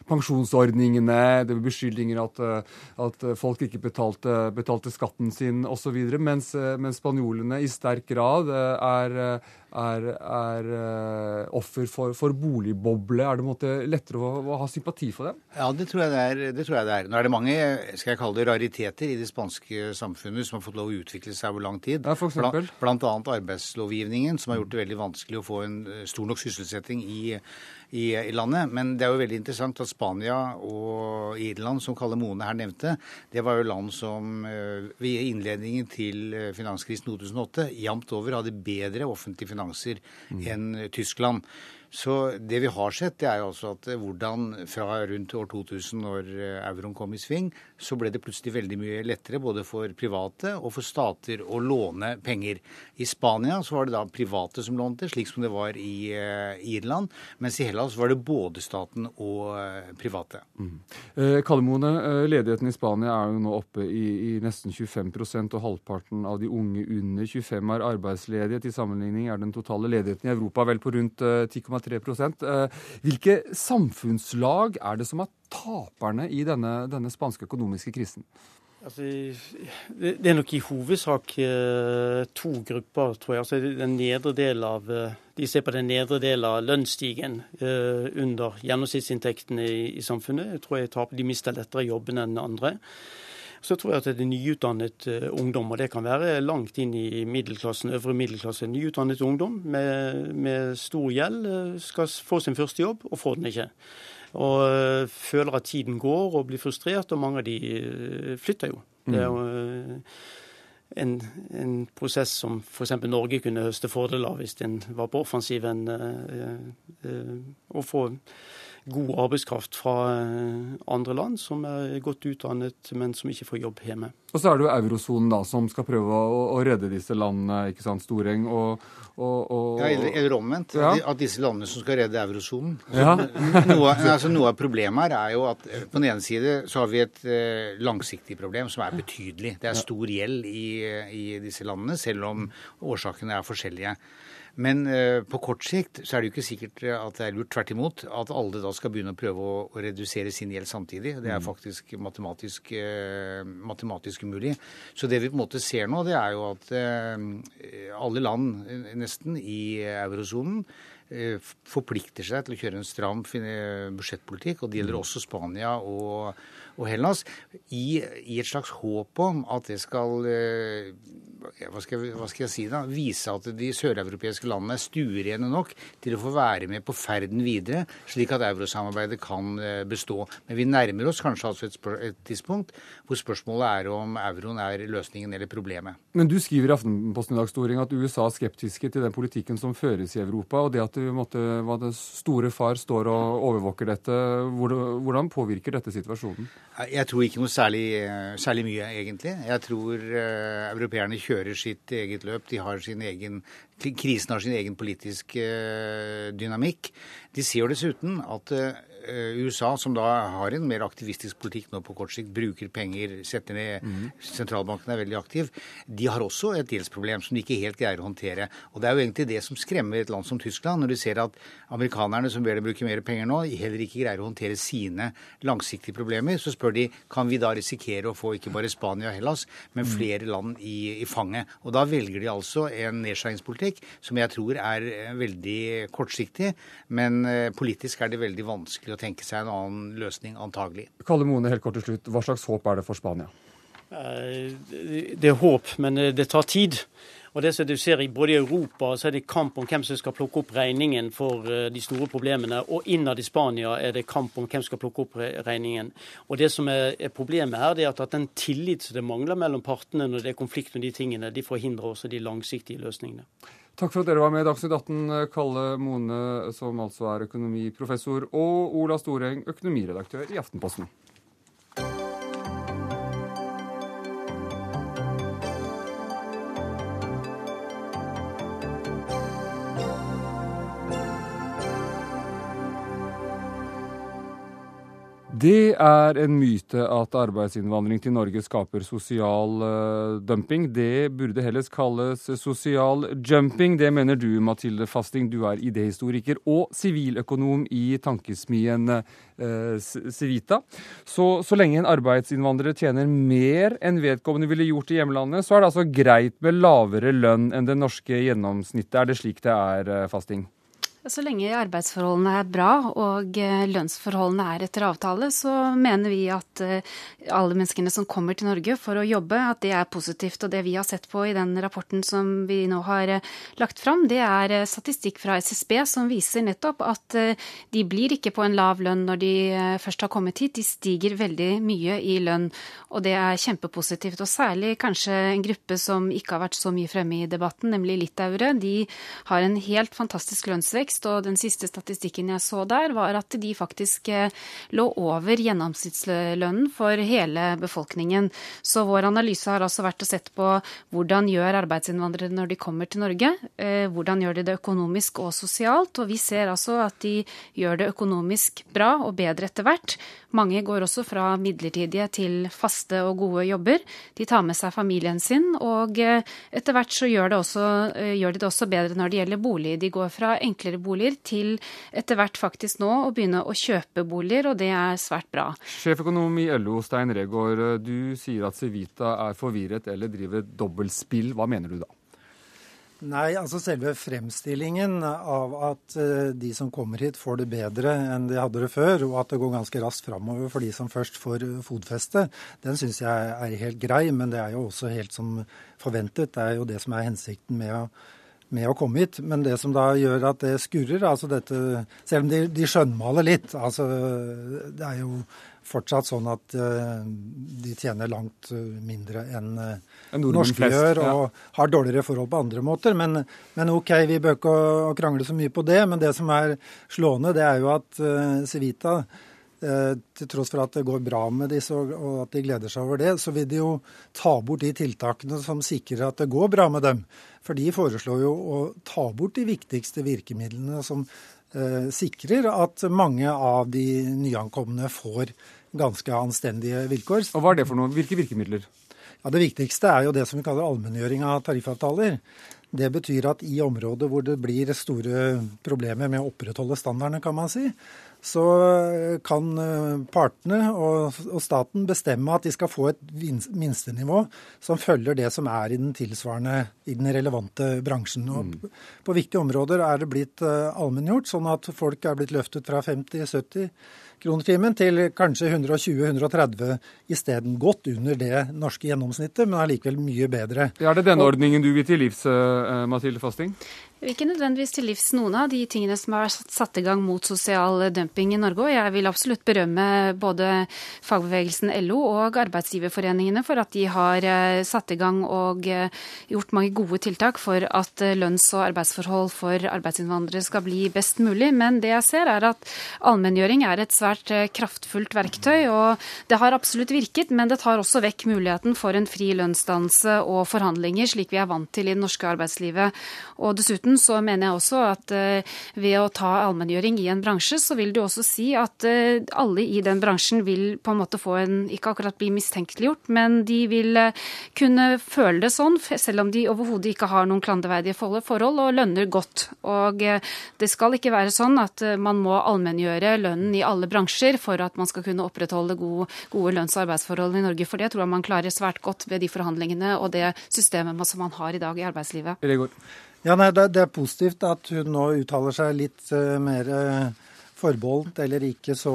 pensjonsordningene, det var beskyldninger at, eh, at folk ikke betalte, betalte skatten sin osv., mens, eh, mens spanjolene i sterk grad eh, er, er, er offer for, for, boligboble. Er det måte, lettere å, å, ha sympati for dem? Ja, det tror, det, er, det tror, jeg det er. Nå er det mange skal jeg kalle det, rariteter i det spanske samfunnet som har fått lov å utvikle seg over lang tid. Ja, for eksempel. Blant annet arbeidslovgivningen, som har gjort det veldig vanskelig å få en stor nok sysselsetting i i, i, landet. Men det er jo veldig interessant at Spania og Irland, som Kalle Mone her nevnte, det var jo land som uh, ved innledningen til eh, finanskrisen 2008 jevnt over hadde bedre offentlige finanser mm. enn Tyskland. Så det vi har sett, det er jo altså at hvordan fra rundt år 2000, når eh, euroen kom i sving, så ble det plutselig veldig mye lettere både for private og for stater å låne penger. I Spania så var det da private som lånte, slik som det var i uh, Irland. Mens i Hellas var det både staten og private. Mm. Eh, Kalimone, ledigheten i Spania er jo nå oppe i, i nesten 25% og halvparten av de unge under 25 er arbeidsledige. Til sammenligning er den totale ledigheten i Europa vel på rundt 10,3 1,3 eh, Hvilke samfunnslag er det som er taperne i denne, denne spanske økonomiske krisen? Altså, det er nok i hovedsak eh, to grupper, tror jeg. Altså, den nedre del av, eh, de ser på den nedre delen av lønnsstigen under gjennomsnittsinntektene i, i, samfunnet. Jeg tror jeg taper, De mister lettere jobben enn andre. Så tror jeg at det er nyutdannet uh, ungdom, og det kan være langt inn i middelklassen, øvre middelklasse. Nyutdannet ungdom med, med stor gjeld uh, skal få sin første jobb, og får den ikke. Og uh, føler at tiden går og blir frustrert, og mange av de flytter jo. Det er jo en, en, prosess som f.eks. Norge kunne høste fordel av hvis en var på offensiven. Å få god arbeidskraft fra eh, andre land som er godt utdannet, men som ikke får jobb hjemme. Og så er det jo eurosonen da, som skal prøve å, å redde disse landene, ikke sant, Storeng? Og, og, og, ja, eller, eller omvendt. Ja. At disse landene som skal redde eurosonen. Ja. noe, altså, noe, av problemet her er jo at eh, på den ene side så har vi et eh, langsiktig problem som er betydelig. Det er stor gjeld i, i disse landene, selv om årsakene er forskjellige. Men eh, på kort sikt så er det jo ikke sikkert at det er lurt. Tvert imot. At alle da skal begynne å prøve å, å redusere sin gjeld samtidig. Det er mm. faktisk matematisk, eh, matematisk umulig. Så det vi på en måte ser nå, det er jo at eh, alle land eh, nesten i eurosonen eh, forplikter seg til å kjøre en stram budsjettpolitikk. og Det gjelder mm. også Spania og, og Hellas. I, I, et slags håp om at det skal eh, hva skal, hva skal, jeg, si da, vise at de søreuropeiske landene er stuerene nok til å få være med på ferden videre, slik at eurosamarbeidet kan eh, bestå. Men vi nærmer oss kanskje altså et, et, tidspunkt hvor spørsmålet er om euroen er løsningen eller problemet. Men du skriver i Aftenposten i dag Storing, at USA er skeptiske til den politikken som føres i Europa, og det at måtte, det store far står og overvåker dette. Hvordan påvirker dette situasjonen? Jeg tror ikke noe særlig, særlig mye, egentlig. Jeg tror uh, europeerne kjører sitt eget løp. De har sin egen, krisen har sin egen politiske eh, dynamikk. De sier jo dessuten at Eh, USA, som da har en mer aktivistisk politikk nå på kort sikt, bruker penger, setter ned mm. Sentralbanken er veldig aktiv. De har også et gjeldsproblem som de ikke helt greier å håndtere. Og Det er jo egentlig det som skremmer et land som Tyskland, når du ser at amerikanerne som dem bruke mer penger nå, heller ikke greier å håndtere sine langsiktige problemer. Så spør de kan vi da risikere å få ikke bare Spania og Hellas, men mhm. flere land i, i fanget. Og Da velger de altså en nedskjæringspolitikk som jeg tror er eh, veldig kortsiktig, men eh, politisk er det veldig vanskelig å tenke seg en annen løsning, antagelig. Kalle Mone, helt kort til slutt. Hva slags håp er det for Spania? Eh, det er håp, men det tar tid. Og det som du ser i Både Europa så er det kamp om hvem som skal plukke opp regningen for de store problemene. Og innad i Spania er det kamp om hvem som skal plukke opp regningen. Og Det som er, problemet her, det er at, den tillit som det mangler mellom partene når det er konflikt om de tingene, de forhindrer også de langsiktige løsningene. Takk for at dere var med i Dagsnytt 18, Kalle Mone, som altså er økonomiprofessor, og Ola Storeng, økonomiredaktør i Aftenposten. Det er en myte at arbeidsinnvandring til Norge skaper sosial uh, dumping. Det burde heller kalles sosial jumping. Det mener du, Mathilde Fasting. Du er idéhistoriker og siviløkonom i tankesmien uh, Civita. Så, så lenge en arbeidsinnvandrer tjener mer enn vedkommende ville gjort i hjemlandet, så er det altså greit med lavere lønn enn det norske gjennomsnittet. Er det slik det er, uh, Fasting? Så lenge arbeidsforholdene er bra og eh, lønnsforholdene er etter avtale, så mener vi at eh, alle menneskene som kommer til Norge for å jobbe, at det er positivt. Og det vi har sett på i den rapporten som vi nå har eh, lagt fram, det er statistikk fra SSB som viser nettopp at de blir ikke på en lav lønn når de først har kommet hit. De stiger veldig mye i lønn, og det er kjempepositivt. Og særlig kanskje en gruppe som ikke har vært så mye fremme i debatten, nemlig litauere. De har en helt fantastisk lønnsvekst vekst, og den siste statistikken jeg så der, var at de faktisk eh, lå over gjennomsnittslønnen for hele befolkningen. Så vår analyse har altså vært å sette på hvordan gjør arbeidsinnvandrere når de kommer til Norge, eh, hvordan gjør de det økonomisk og sosialt, og vi ser altså at de gjør det økonomisk bra og bedre etter hvert. Mange går også fra midlertidige til faste og gode jobber. De tar med seg familien sin, og eh, etter hvert så gjør, også, gjør de det også bedre når det gjelder bolig. De går fra enklere boliger, til etter hvert faktisk nå å begynne å kjøpe boliger, og det er svært bra. Sjeføkonom i LO, Stein Regaard, du sier at Civita er forvirret eller driver dobbeltspill. Hva mener du da? Nei, altså selve fremstillingen av at eh, de som kommer hit får det bedre enn de hadde det før, og at det går ganske raskt framover for de som først får fotfeste, den syns jeg er helt grei. Men det er jo også helt som forventet. Det er jo det som er hensikten med å med å komme hit. Men det som da gjør at det skurrer, altså dette Selv om de, de skjønnmaler litt. altså Det er jo fortsatt sånn at uh, de tjener langt uh, mindre enn uh, norske gjør, og ja. har dårligere forhold på andre måter. Men, men OK, vi bør ikke krangle så mye på det. Men det som er slående, det er jo at Civita til tross for at det går bra med disse og at de gleder seg over det, så vil de jo ta bort de tiltakene som sikrer at det går bra med dem. For de foreslår jo å ta bort de viktigste virkemidlene som eh, sikrer at mange av de nyankomne får ganske anstendige vilkår. Og Hva er det for noe? Hvilke virkemidler? Ja, Det viktigste er jo det som vi kaller allmenngjøring av tariffavtaler. Det betyr at i områder hvor det blir store problemer med å opprettholde standardene, kan man si, så kan eh, partene og, staten bestemme at de skal få et minstenivå som følger det som er i den tilsvarende, i den relevante bransjen. Og mm. På viktige områder er det blitt eh, allmenngjort, sånn at folk er blitt løftet fra 50-70 kroner timen til kanskje 120-130 isteden. Godt under det norske gjennomsnittet, men allikevel mye bedre. Er det denne ordningen du vil til livs, eh, Mathilde Fasting? Ikke nødvendigvis til livs noen av de tingene som har satt i gang mot sosial dumping i Norge. Og jeg vil absolutt berømme både fagbevegelsen LO og arbeidsgiverforeningene for at de har eh, satt i gang og eh, gjort mange gode tiltak for at eh, lønns- og arbeidsforhold for arbeidsinnvandrere skal bli best mulig. Men det jeg ser er at allmenngjøring er et svært kraftfullt verktøy. Og det har absolutt virket, men det tar også vekk muligheten for en fri lønnsdannelse og forhandlinger, slik vi er vant til i det norske arbeidslivet. Og dessuten dessuten så mener jeg også at eh, ved å ta allmenngjøring i en bransje, så vil du også si at eh, alle i den bransjen vil på en måte få en Ikke akkurat bli mistenkeliggjort, men de vil eh, kunne føle det sånn, selv om de overhodet ikke har noen klanderverdige forhold og lønner godt. Og det skal ikke være sånn at man må allmenngjøre lønnen i alle bransjer for at man skal kunne opprettholde gode, gode lønns- og arbeidsforhold i Norge. For det tror jeg man klarer svært godt ved de forhandlingene og det systemet som man har i dag i arbeidslivet. Ja, nei, det, det, er positivt at hun nå uttaler seg litt uh, mer uh, forbeholdt eller ikke så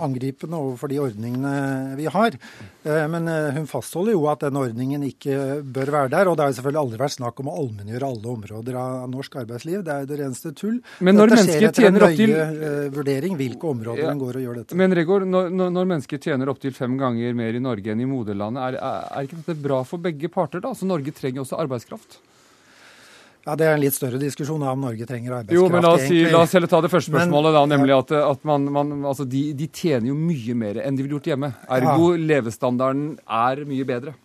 angripende overfor de ordningene vi har. Uh, men hun fastholder jo at den ordningen ikke bør være der. Og det har jo selvfølgelig aldri vært snakk om å allmenngjøre alle områder av, av norsk arbeidsliv. Det er jo det reneste tull. Men når Dette skjer etter en nøye vurdering hvilke områder ja. en går og gjør dette. Men Regård, når, når mennesker tjener opptil fem ganger mer i Norge enn i moderlandet, er, er, er ikke dette bra for begge parter? da? Altså Norge trenger også arbeidskraft? Ja, Det er en litt større diskusjon om Norge trenger arbeidskraft. Jo, men La oss, si, la oss heller ta det første spørsmålet, men, da, nemlig at, at man, man, altså de, de, tjener jo mye mer enn de ville gjort hjemme. Ergo ja. levestandarden er mye bedre.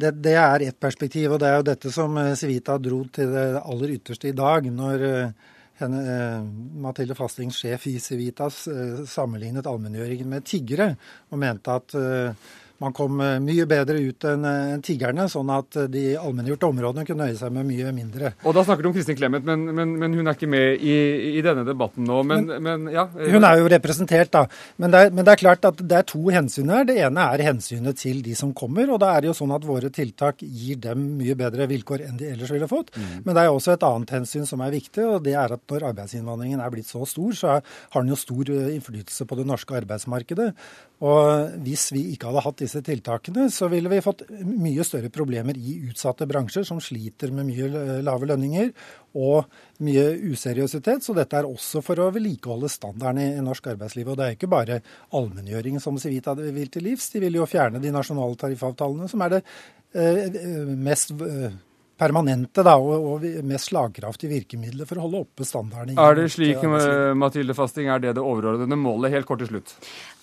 Det, det, er ett perspektiv, og det er jo dette som eh, Civita dro til det aller ytterste i dag. når eh, henne, eh, Mathilde Fastings sjef i Civitas eh, sammenlignet allmenngjøringen med tiggere, og mente at eh, man kom eh, mye bedre ut enn tiggerne, sånn at eh, de allmenngjorte områdene kunne nøye seg med mye mindre. Og Da snakker du om Kristin Clemet, men, men, men, hun er ikke med i, i denne debatten nå. Men, men, ja. Hun er jo representert, da. Men det, er, men det, er, klart at det er to hensyn her. Det ene er hensynet til de som kommer. og da er det jo sånn at Våre tiltak gir dem mye bedre vilkår enn de ellers ville fått. Mm. Men det er også et annet hensyn som er viktig, og det er at når arbeidsinnvandringen er blitt så stor, så har den jo stor eh, innflytelse på det norske arbeidsmarkedet. Og hvis vi ikke hadde hatt disse tiltakene, så ville vi fått mye større problemer i utsatte bransjer som sliter med mye lave lønninger og mye useriøsitet. Så dette er også for å vedlikeholde standarden i, norsk arbeidsliv. Og det er ikke bare allmenngjøring som Civita vil til livs. De vil jo fjerne de nasjonale tariffavtalene, som er det eh, mest eh, permanente da, og, og mest slagkraftige virkemidler for å holde oppe standarden. Er det slik, Mathilde Fasting, er det det overordnede målet? Helt kort til slutt.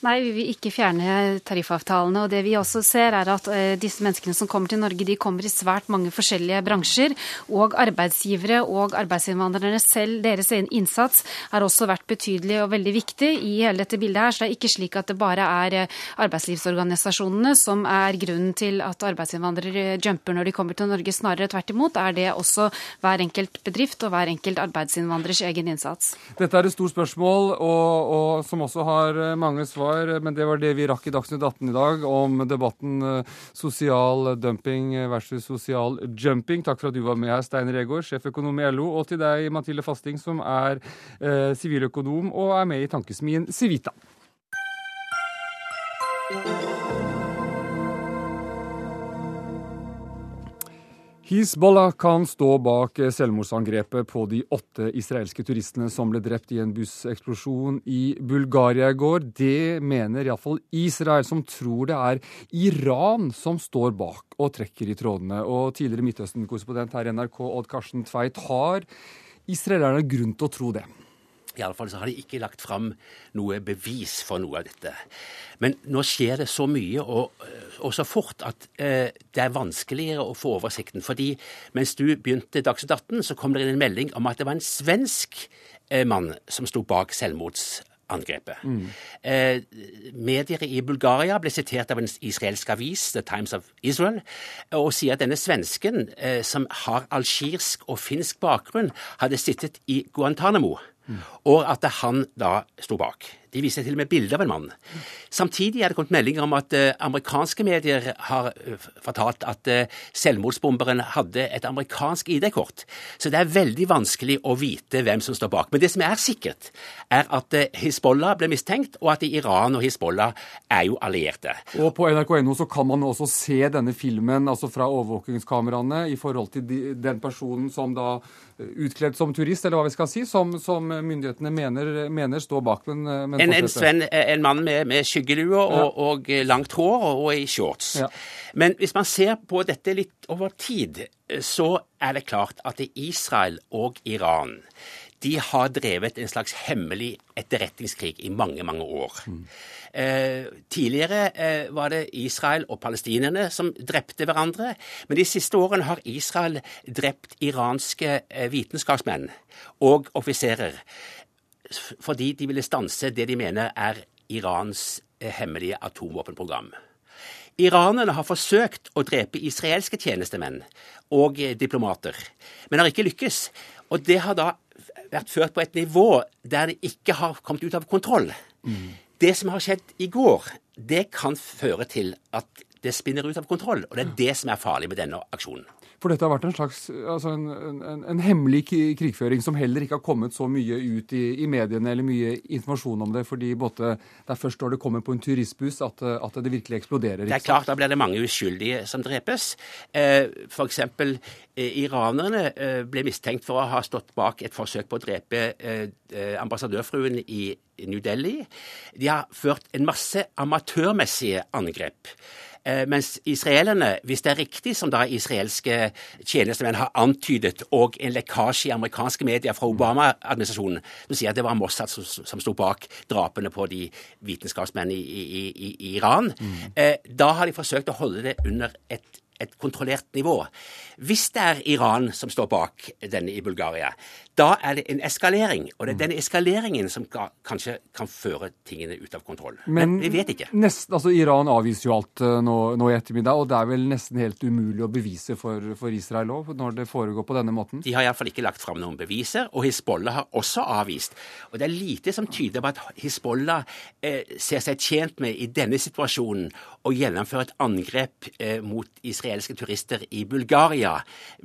Nei, vi vil ikke fjerne tariffavtalene. og Det vi også ser, er at uh, disse menneskene som kommer til Norge, de kommer i svært mange forskjellige bransjer. Og arbeidsgivere og arbeidsinnvandrerne selv, deres egen innsats, har også vært betydelig og veldig viktig i hele dette bildet her. Så det er ikke slik at det bare er uh, arbeidslivsorganisasjonene som er grunnen til at arbeidsinnvandrere jumper når de kommer til Norge. Snarere tvert imot er det også hver enkelt bedrift og hver enkelt arbeidsinnvandrers egen innsats. Dette er et stort spørsmål, og, og som også har eh, mange svar men det var det vi rakk i Dagsnytt 18 i dag om debatten eh, sosial dumping versus sosial jumping. Takk for at du var med her, Stein Regård, sjeføkonom i LO, og til deg, Mathilde Fasting, som er eh, siviløkonom og er med i tankesmien Civita. Hizbollah kan stå bak selvmordsangrepet på de åtte israelske turistene som ble drept i en busseksplosjon i Bulgaria i går. Det mener iallfall Israel, som tror det er Iran som står bak og trekker i trådene. Og tidligere Midtøsten-korrespondent her i NRK, Odd Karsten Tveit, har israelerne grunn til å tro det? Iallfall så har de ikke lagt fram noe bevis for noe av dette. Men nå skjer det så mye og, og så fort at eh, det er vanskeligere å få oversikten. Fordi mens du begynte Dagsnytt 18, så kom det inn en melding om at det var en svensk eh, mann som sto bak selvmordsangrepet. Mm. Eh, medier i Bulgaria ble sitert av en israelsk avis, The Times of Israel, og sier at denne svensken, eh, som har algirsk og finsk bakgrunn, hadde sittet i Guantánamo og at han da sto bak. De viser til og med bilde av en mann. Samtidig er det kommet meldinger om at uh, amerikanske medier har uh, fortalt at uh, selvmordsbomberen hadde et amerikansk ID-kort. Så det er veldig vanskelig å vite hvem som står bak. Men det som er sikkert, er at Hizbollah ble mistenkt, og at Iran og Hizbollah er jo allierte. Og på nrk.no så kan man også se denne filmen altså fra overvåkingskameraene i forhold til de, den personen som da utkledd som turist, eller hva vi skal si, som, som myndighetene mener, mener, står bak. Men en, en, Sven, en, mann med, med skyggelue og, ja. og, langt hår og, og i shorts. Ja. Men hvis man ser på dette litt over tid, så er det klart at det Israel og Iran de har drevet en slags hemmelig etterretningskrig i mange, mange år. Mm. Eh, tidligere eh, var det Israel og palestinerne som drepte hverandre. Men de siste årene har Israel drept iranske eh, vitenskapsmenn og offiserer fordi de ville stanse det de mener er Irans eh, hemmelige atomvåpenprogram. Iranerne har forsøkt å drepe israelske tjenestemenn og eh, diplomater, men har ikke lykkes. Og det har da vært ført på et nivå der det ikke har kommet ut av kontroll. Mm. Det som har skjedd i går, det kan føre til at det spinner ut av kontroll. Og det er det som er farlig med denne aksjonen. For dette har vært en slags altså en, en, en, hemmelig krigføring som heller ikke har kommet så mye ut i, i, mediene eller mye informasjon om det. fordi både, Det er først når det kommer på en turistbuss at, at det virkelig eksploderer. Det er klart, Da blir det mange uskyldige som drepes. Eh, F.eks. Eh, iranerne eh, ble mistenkt for å ha stått bak et forsøk på å drepe eh, ambassadørfruen i New Delhi. De har ført en masse amatørmessige angrep. Eh, mens israelerne, hvis det er riktig som da israelske tjenestemenn har antydet, og en lekkasje i amerikanske medier fra Obama-administrasjonen, som sier at det var Mossad som, som sto bak drapene på de vitenskapsmennene i, i, i, i Iran, mm. eh, da har de forsøkt å holde det under et et kontrollert nivå. Hvis det er Iran som står bak denne i Bulgaria, da er det en eskalering. Og det er den eskaleringen som ka, kanskje kan føre tingene ut av kontroll. Men, Men vi vet ikke. Nest, altså Iran avviser jo alt uh, nå, nå, i ettermiddag, og det er vel nesten helt umulig å bevise for, for Israel òg, når det foregår på denne måten? De har iallfall ikke lagt fram noen beviser, og Hizbollah har også avvist. Og det er lite som tyder på at Hizbollah eh, ser seg tjent med i denne situasjonen å gjennomføre et angrep eh, mot israelske turister i Bulgaria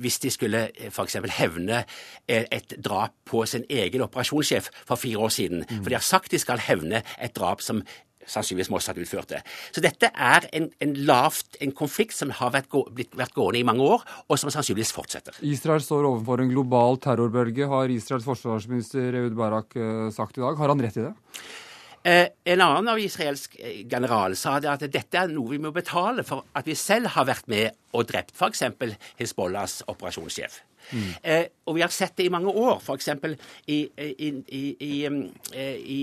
hvis de skulle eh, f.eks. hevne eh, et drap på sin egen operasjonssjef for fire år siden. For de har sagt de skal hevne et drap som sannsynligvis Mossad utførte. Så dette er en, en, lavt, en konflikt som har vært, gå, blitt, vært, gående i mange år, og som sannsynligvis fortsetter. Israel står overfor en global terrorbølge, har Israels forsvarsminister Eud Barak uh, sagt i dag. Har han rett i det? Eh, en annen av israelsk eh, general sa det at dette er noe vi må betale for at vi selv har vært med og drept f.eks. Hizbollahs operasjonssjef. Mm. Eh, og vi har sett det i mange år. F.eks. i, i, i, i, eh, i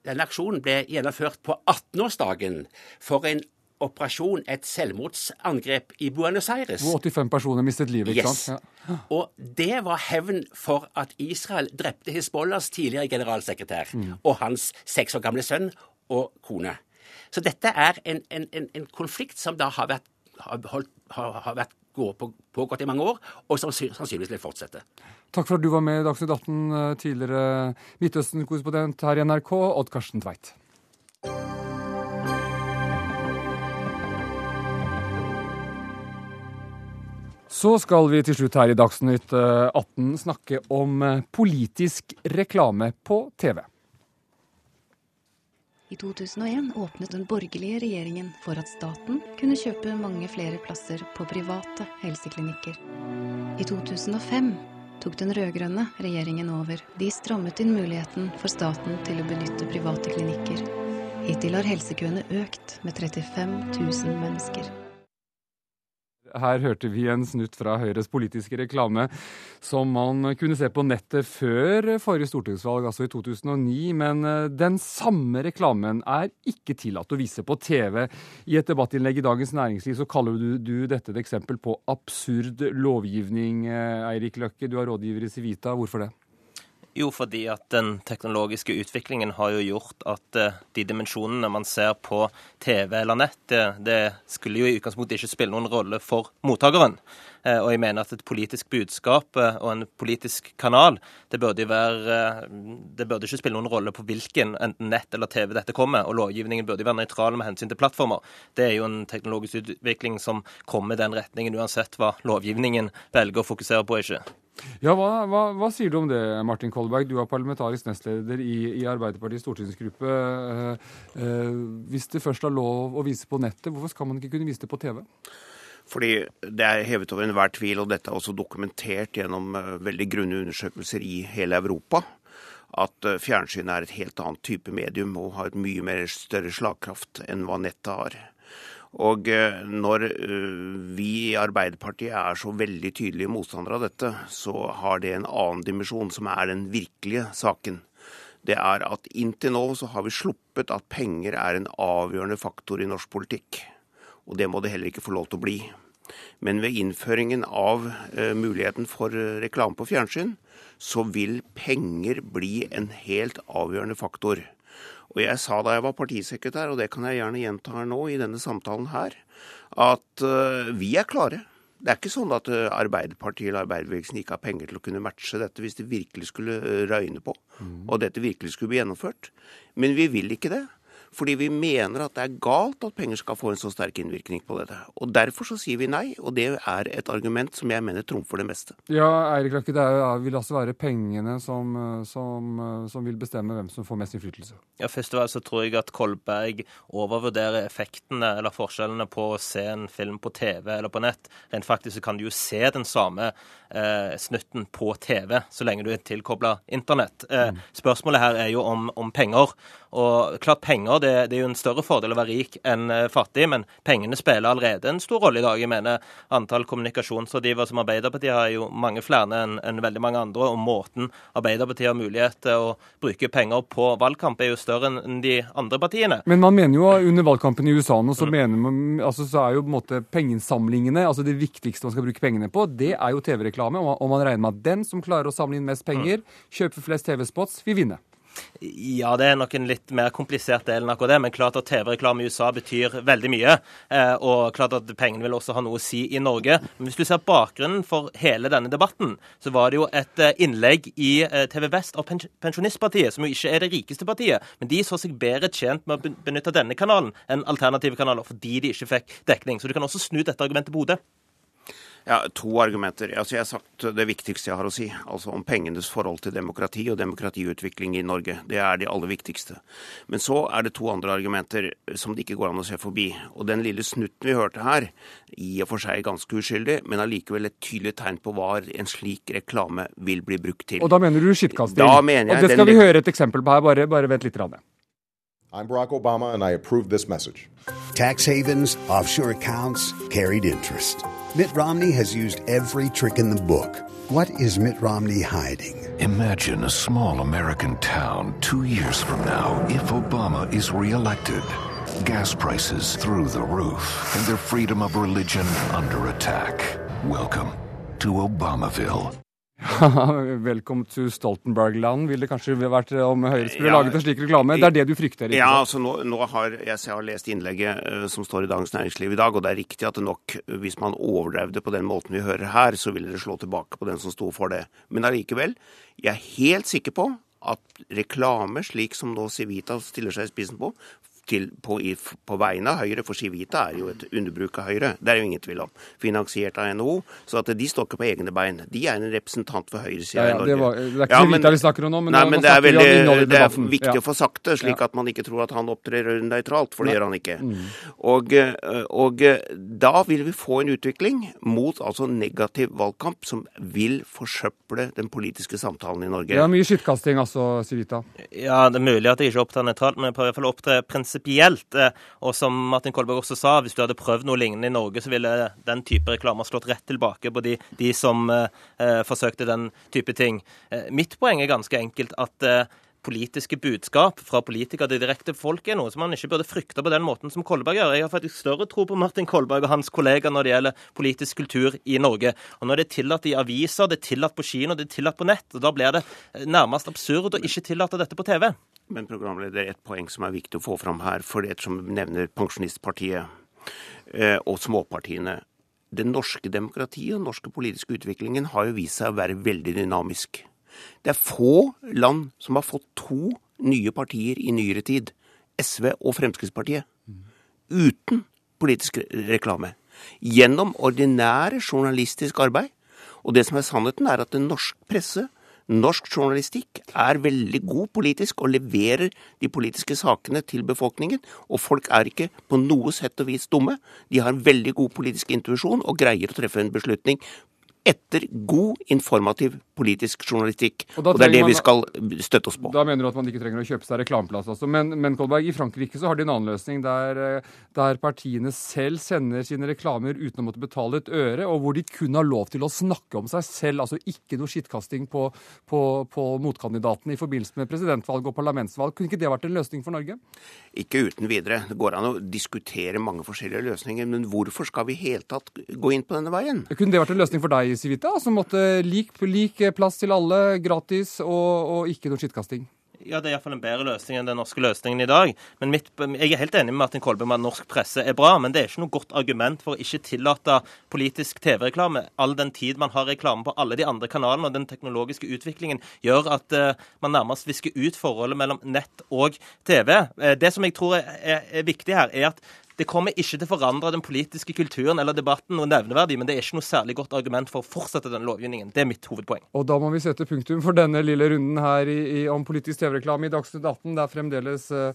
Denne aksjonen ble gjennomført på 18-årsdagen for en operasjon, et selvmordsangrep i Buenos Aires. Hvor 85 personer mistet livet, ikke yes. sant? Ja. Og det var hevn for at Israel drepte Hizbollahs tidligere generalsekretær mm. og hans seks år gamle sønn og kone. Så dette er en, en, en, en konflikt som da har vært, har holdt, har, har vært pågått i mange år, og sannsynligvis vil fortsette. Takk for at du var med i Dagsnytt 18, eh, tidligere Midtøsten-korrespondent her i NRK, Odd Karsten Tveit. Så skal vi til slutt her i Dagsnytt 18 eh, snakke om eh, politisk reklame på TV. I 2001 åpnet den borgerlige regjeringen for at staten kunne kjøpe mange flere plasser på private helseklinikker. I 2005 tok den rød-grønne regjeringen over. De strammet inn muligheten for staten til å benytte private klinikker. Hittil har helsekøene økt med 35 000 mennesker. Her hørte vi en snutt fra Høyres politiske reklame som man kunne se på nettet før forrige stortingsvalg, altså i 2009. Men eh, den samme reklamen er ikke tillatt å vise på TV. I et debattinnlegg i Dagens Næringsliv så kaller du, du dette et eksempel på absurd lovgivning. Eh, Eirik Løkke, du er rådgiver i Civita. Hvorfor det? Jo, fordi at den teknologiske utviklingen har jo gjort at uh, de dimensjonene man ser på TV eller nett, det, det, skulle jo i utgangspunktet ikke spille noen rolle for mottakeren. Uh, og jeg mener at et politisk budskap og en politisk kanal, det burde, være, det burde ikke spille noen rolle på hvilken enten nett eller TV dette kommer. Og lovgivningen burde være nøytral med hensyn til plattformer. Det er jo en teknologisk utvikling som kommer i den retningen, uansett hva lovgivningen velger å fokusere på ikke. Ja, hva, hva, hva, sier du om det, Martin Kolberg? Du er parlamentarisk nestleder i, i Arbeiderpartiets stortingsgruppe. Eh, eh, hvis det først er lov å vise på nettet, hvorfor skal man ikke kunne vise det på TV? Fordi Det er hevet over enhver tvil, og dette er også dokumentert gjennom uh, veldig grunne undersøkelser i hele Europa, at uh, fjernsyn er et helt annet type medium og har et mye mer større slagkraft enn hva nettet har. Og eh, når eh, vi i Arbeiderpartiet er så veldig tydelige motstandere av dette, så har det en annen dimensjon, som er den virkelige saken. Det er at inntil nå så har vi sluppet at penger er en avgjørende faktor i norsk politikk. Og det må det heller ikke få lov til å bli. Men ved innføringen av uh, muligheten for reklame på fjernsyn, så vil penger bli en helt avgjørende faktor. Og jeg sa da jeg var partisekretær, og det kan jeg gjerne gjenta her nå i denne samtalen her, at uh, vi er klare. Det er ikke sånn at uh, Arbeiderpartiet eller arbeiderbevegelsen ikke har penger til å kunne matche dette hvis det virkelig skulle uh, røyne på, mm. og dette virkelig skulle bli gjennomført. Men vi vil ikke det. Fordi vi mener at det er galt at penger skal få en så sterk innvirkning på dette. Og Derfor så sier vi nei, og det er et argument som jeg mener trumfer det meste. Ja, Eirik Løkke, det er, vil altså være pengene som, som, som, vil bestemme hvem som får mest innflytelse? Ja, Først og fremst så tror jeg at Kolberg overvurderer effektene eller forskjellene på å se en film på TV eller på nett. Rent faktisk så kan du jo se den samme eh, snutten på TV så lenge du er tilkobla internett. Eh, mm. Spørsmålet her er jo om, om penger. Og klart Penger det, det, er jo en større fordel å være rik enn eh, fattig, men pengene spiller allerede en stor rolle i dag. Jeg mener Antall kommunikasjonsrådgivere som Arbeiderpartiet har, jo mange flere enn en veldig mange andre. Og måten Arbeiderpartiet har mulighet til å bruke penger på valgkamp, er jo større enn de andre partiene. Men man mener jo under valgkampen i USA nå, så, mm. man, altså, så er jo på en måte pengeinnsamlingene, altså det viktigste man skal bruke pengene på, det er jo TV-reklame. Og man regner med at den som klarer å samle inn mest penger, mm. kjøper flest TV-spots, vil vinne. Ja, det er nok en litt mer komplisert del enn akkurat det. Men klart at TV-reklame i USA betyr veldig mye. Eh, og klart at pengene vil også ha noe å si i Norge. Men hvis du ser bakgrunnen for hele denne debatten, så var det jo et eh, innlegg i eh, TV Vest av Pensjonistpartiet, som jo ikke er det rikeste partiet. Men de så seg bedre tjent med å benytte denne kanalen enn alternative kanaler, fordi de ikke fikk dekning. Så du kan også snu dette argumentet på hodet. Ja, To argumenter. Altså, jeg har sagt det viktigste jeg har å si. Altså om pengenes forhold til demokrati og demokratiutvikling i Norge. Det er de aller viktigste. Men så er det to andre argumenter som det ikke går an å se forbi. Og den lille snutten vi hørte her, i og for seg ganske uskyldig, men allikevel et tydelig tegn på hva en slik reklame vil bli brukt til. Og da mener du skittkasting? Da mener jeg... Og det skal den... vi høre et eksempel på her. Bare, bare vent litt. Rann. I'm Barack Obama, and I approve this message. Tax havens, offshore accounts, carried interest. Mitt Romney has used every trick in the book. What is Mitt Romney hiding? Imagine a small American town two years from now if Obama is reelected. Gas prices through the roof and their freedom of religion under attack. Welcome to Obamaville. Velkommen til Stoltenberg-land, ville det kanskje vært om Høyre skulle ja, laget en slik reklame? Det er det du frykter? Ikke? Ja, altså nå, nå har jeg, jeg, har lest innlegget uh, som står i Dagens Næringsliv i dag, og det er riktig at det nok, hvis man overdrev det på den måten vi hører her, så ville det slå tilbake på den som sto for det. Men allikevel, jeg er helt sikker på at reklame, slik som nå Civita stiller seg i spissen på, til, på, i, på, vegne av Høyre, for Civita er jo et underbruk av Høyre. Det er jo ingen tvil om. Finansiert av NHO. Så at de står ikke på egne bein. De er en representant for høyresida ja, ja, i Norge. Det, det, er ikke ja, Civita vi snakker om nå, men, nei, men det, er, veldig, det er viktig ja. å få sagt det, slik at man ikke tror at han opptrer nøytralt, for det gjør han ikke. Mm. Og, eh, og, eh, da vil vi få en utvikling mot altså negativ valgkamp som vil forsøple den politiske samtalen i Norge. Det er mye skittkasting altså, Civita. Ja, det er mulig at jeg ikke opptrer nøytralt, men jeg prøver i hvert fall å opptre prinsipielt prinsipielt. Eh, og som Martin Kolberg også sa, hvis du hadde prøvd noe lignende i Norge, så ville den type reklame slått rett tilbake på de, de som eh, eh, forsøkte den type ting. Eh, mitt poeng er ganske enkelt at politiske budskap fra politikere til direkte folk er noe som man ikke burde frykte på den måten som Kolberg gjør. Jeg har faktisk større tro på Martin Kolberg og hans kollegaer når det gjelder politisk kultur i Norge. Og Når det er tillatt i aviser, det er tillatt på kino, det er tillatt på nett, og da blir det nærmest absurd å ikke tillate dette på TV. Men programleder, et poeng som er viktig å få fram her, for det som nevner Pensjonistpartiet eh, og småpartiene. Det norske demokratiet og den norske politiske utviklingen har jo vist seg å være veldig dynamisk. Det er få land som har fått to nye partier i nyere tid, SV og Fremskrittspartiet, uten politisk reklame. Gjennom ordinære journalistisk arbeid. Og det som er sannheten, er at den norske presse Norsk journalistikk er veldig god politisk og leverer de politiske sakene til befolkningen. Og folk er ikke på noe sett og vis dumme. De har veldig god politisk intuisjon og greier å treffe en beslutning etter god, informativ politisk journalistikk. Og, og Det er det vi skal støtte oss på. Da mener du at man ikke trenger å kjøpe seg reklameplass altså. Men, men Kolberg, i Frankrike så har de en annen løsning, der, eh, der, partiene selv sender sine reklamer uten å måtte betale et øre, og hvor de kun har lov til å snakke om seg selv. Altså ikke noe skittkasting på, på, på motkandidatene i forbindelse med presidentvalg og parlamentsvalg. Kunne ikke det vært en løsning for Norge? Ikke uten videre. Det går an å diskutere mange forskjellige løsninger, men hvorfor skal vi i hele tatt gå inn på denne veien? Kunne det vært en løsning for deg? Civita, som måtte lik, lik plass til alle, gratis og, og ikke noe skittkasting? Ja, det er iallfall en bedre løsning enn den norske løsningen i dag. Men mitt, Jeg er helt enig med Martin Kolberg med at norsk presse er bra, men det er ikke noe godt argument for å ikke tillate politisk TV-reklame, all den tid man har reklame på alle de andre kanalene. Og den teknologiske utviklingen gjør at uh, man nærmest visker ut forholdet mellom nett og TV. Uh, det som jeg tror er, er, er viktig her, er at det kommer ikke til å forandre den politiske kulturen eller debatten noe nevneverdig, men det er ikke noe særlig godt argument for å fortsette den lovgivningen. Det er mitt hovedpoeng. Og da må vi sette punktum for denne lille runden her i, i, om politisk TV-reklame i Dagsnytt 18. Det er fremdeles uh,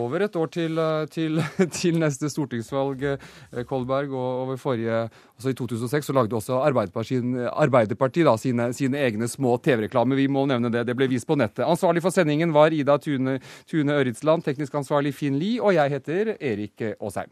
over et år til, uh, til, til neste stortingsvalg, uh, Kolberg. Og over forrige, altså i 2006 så lagde også Arbeiderpartiet, Arbeiderpartiet da, sine, sine, egne små TV-reklamer. Vi må nevne det. Det ble vist på nettet. Ansvarlig for sendingen var Ida Tune, Tune Øritsland, teknisk ansvarlig Finn Lie, og jeg heter Erik Aasheim.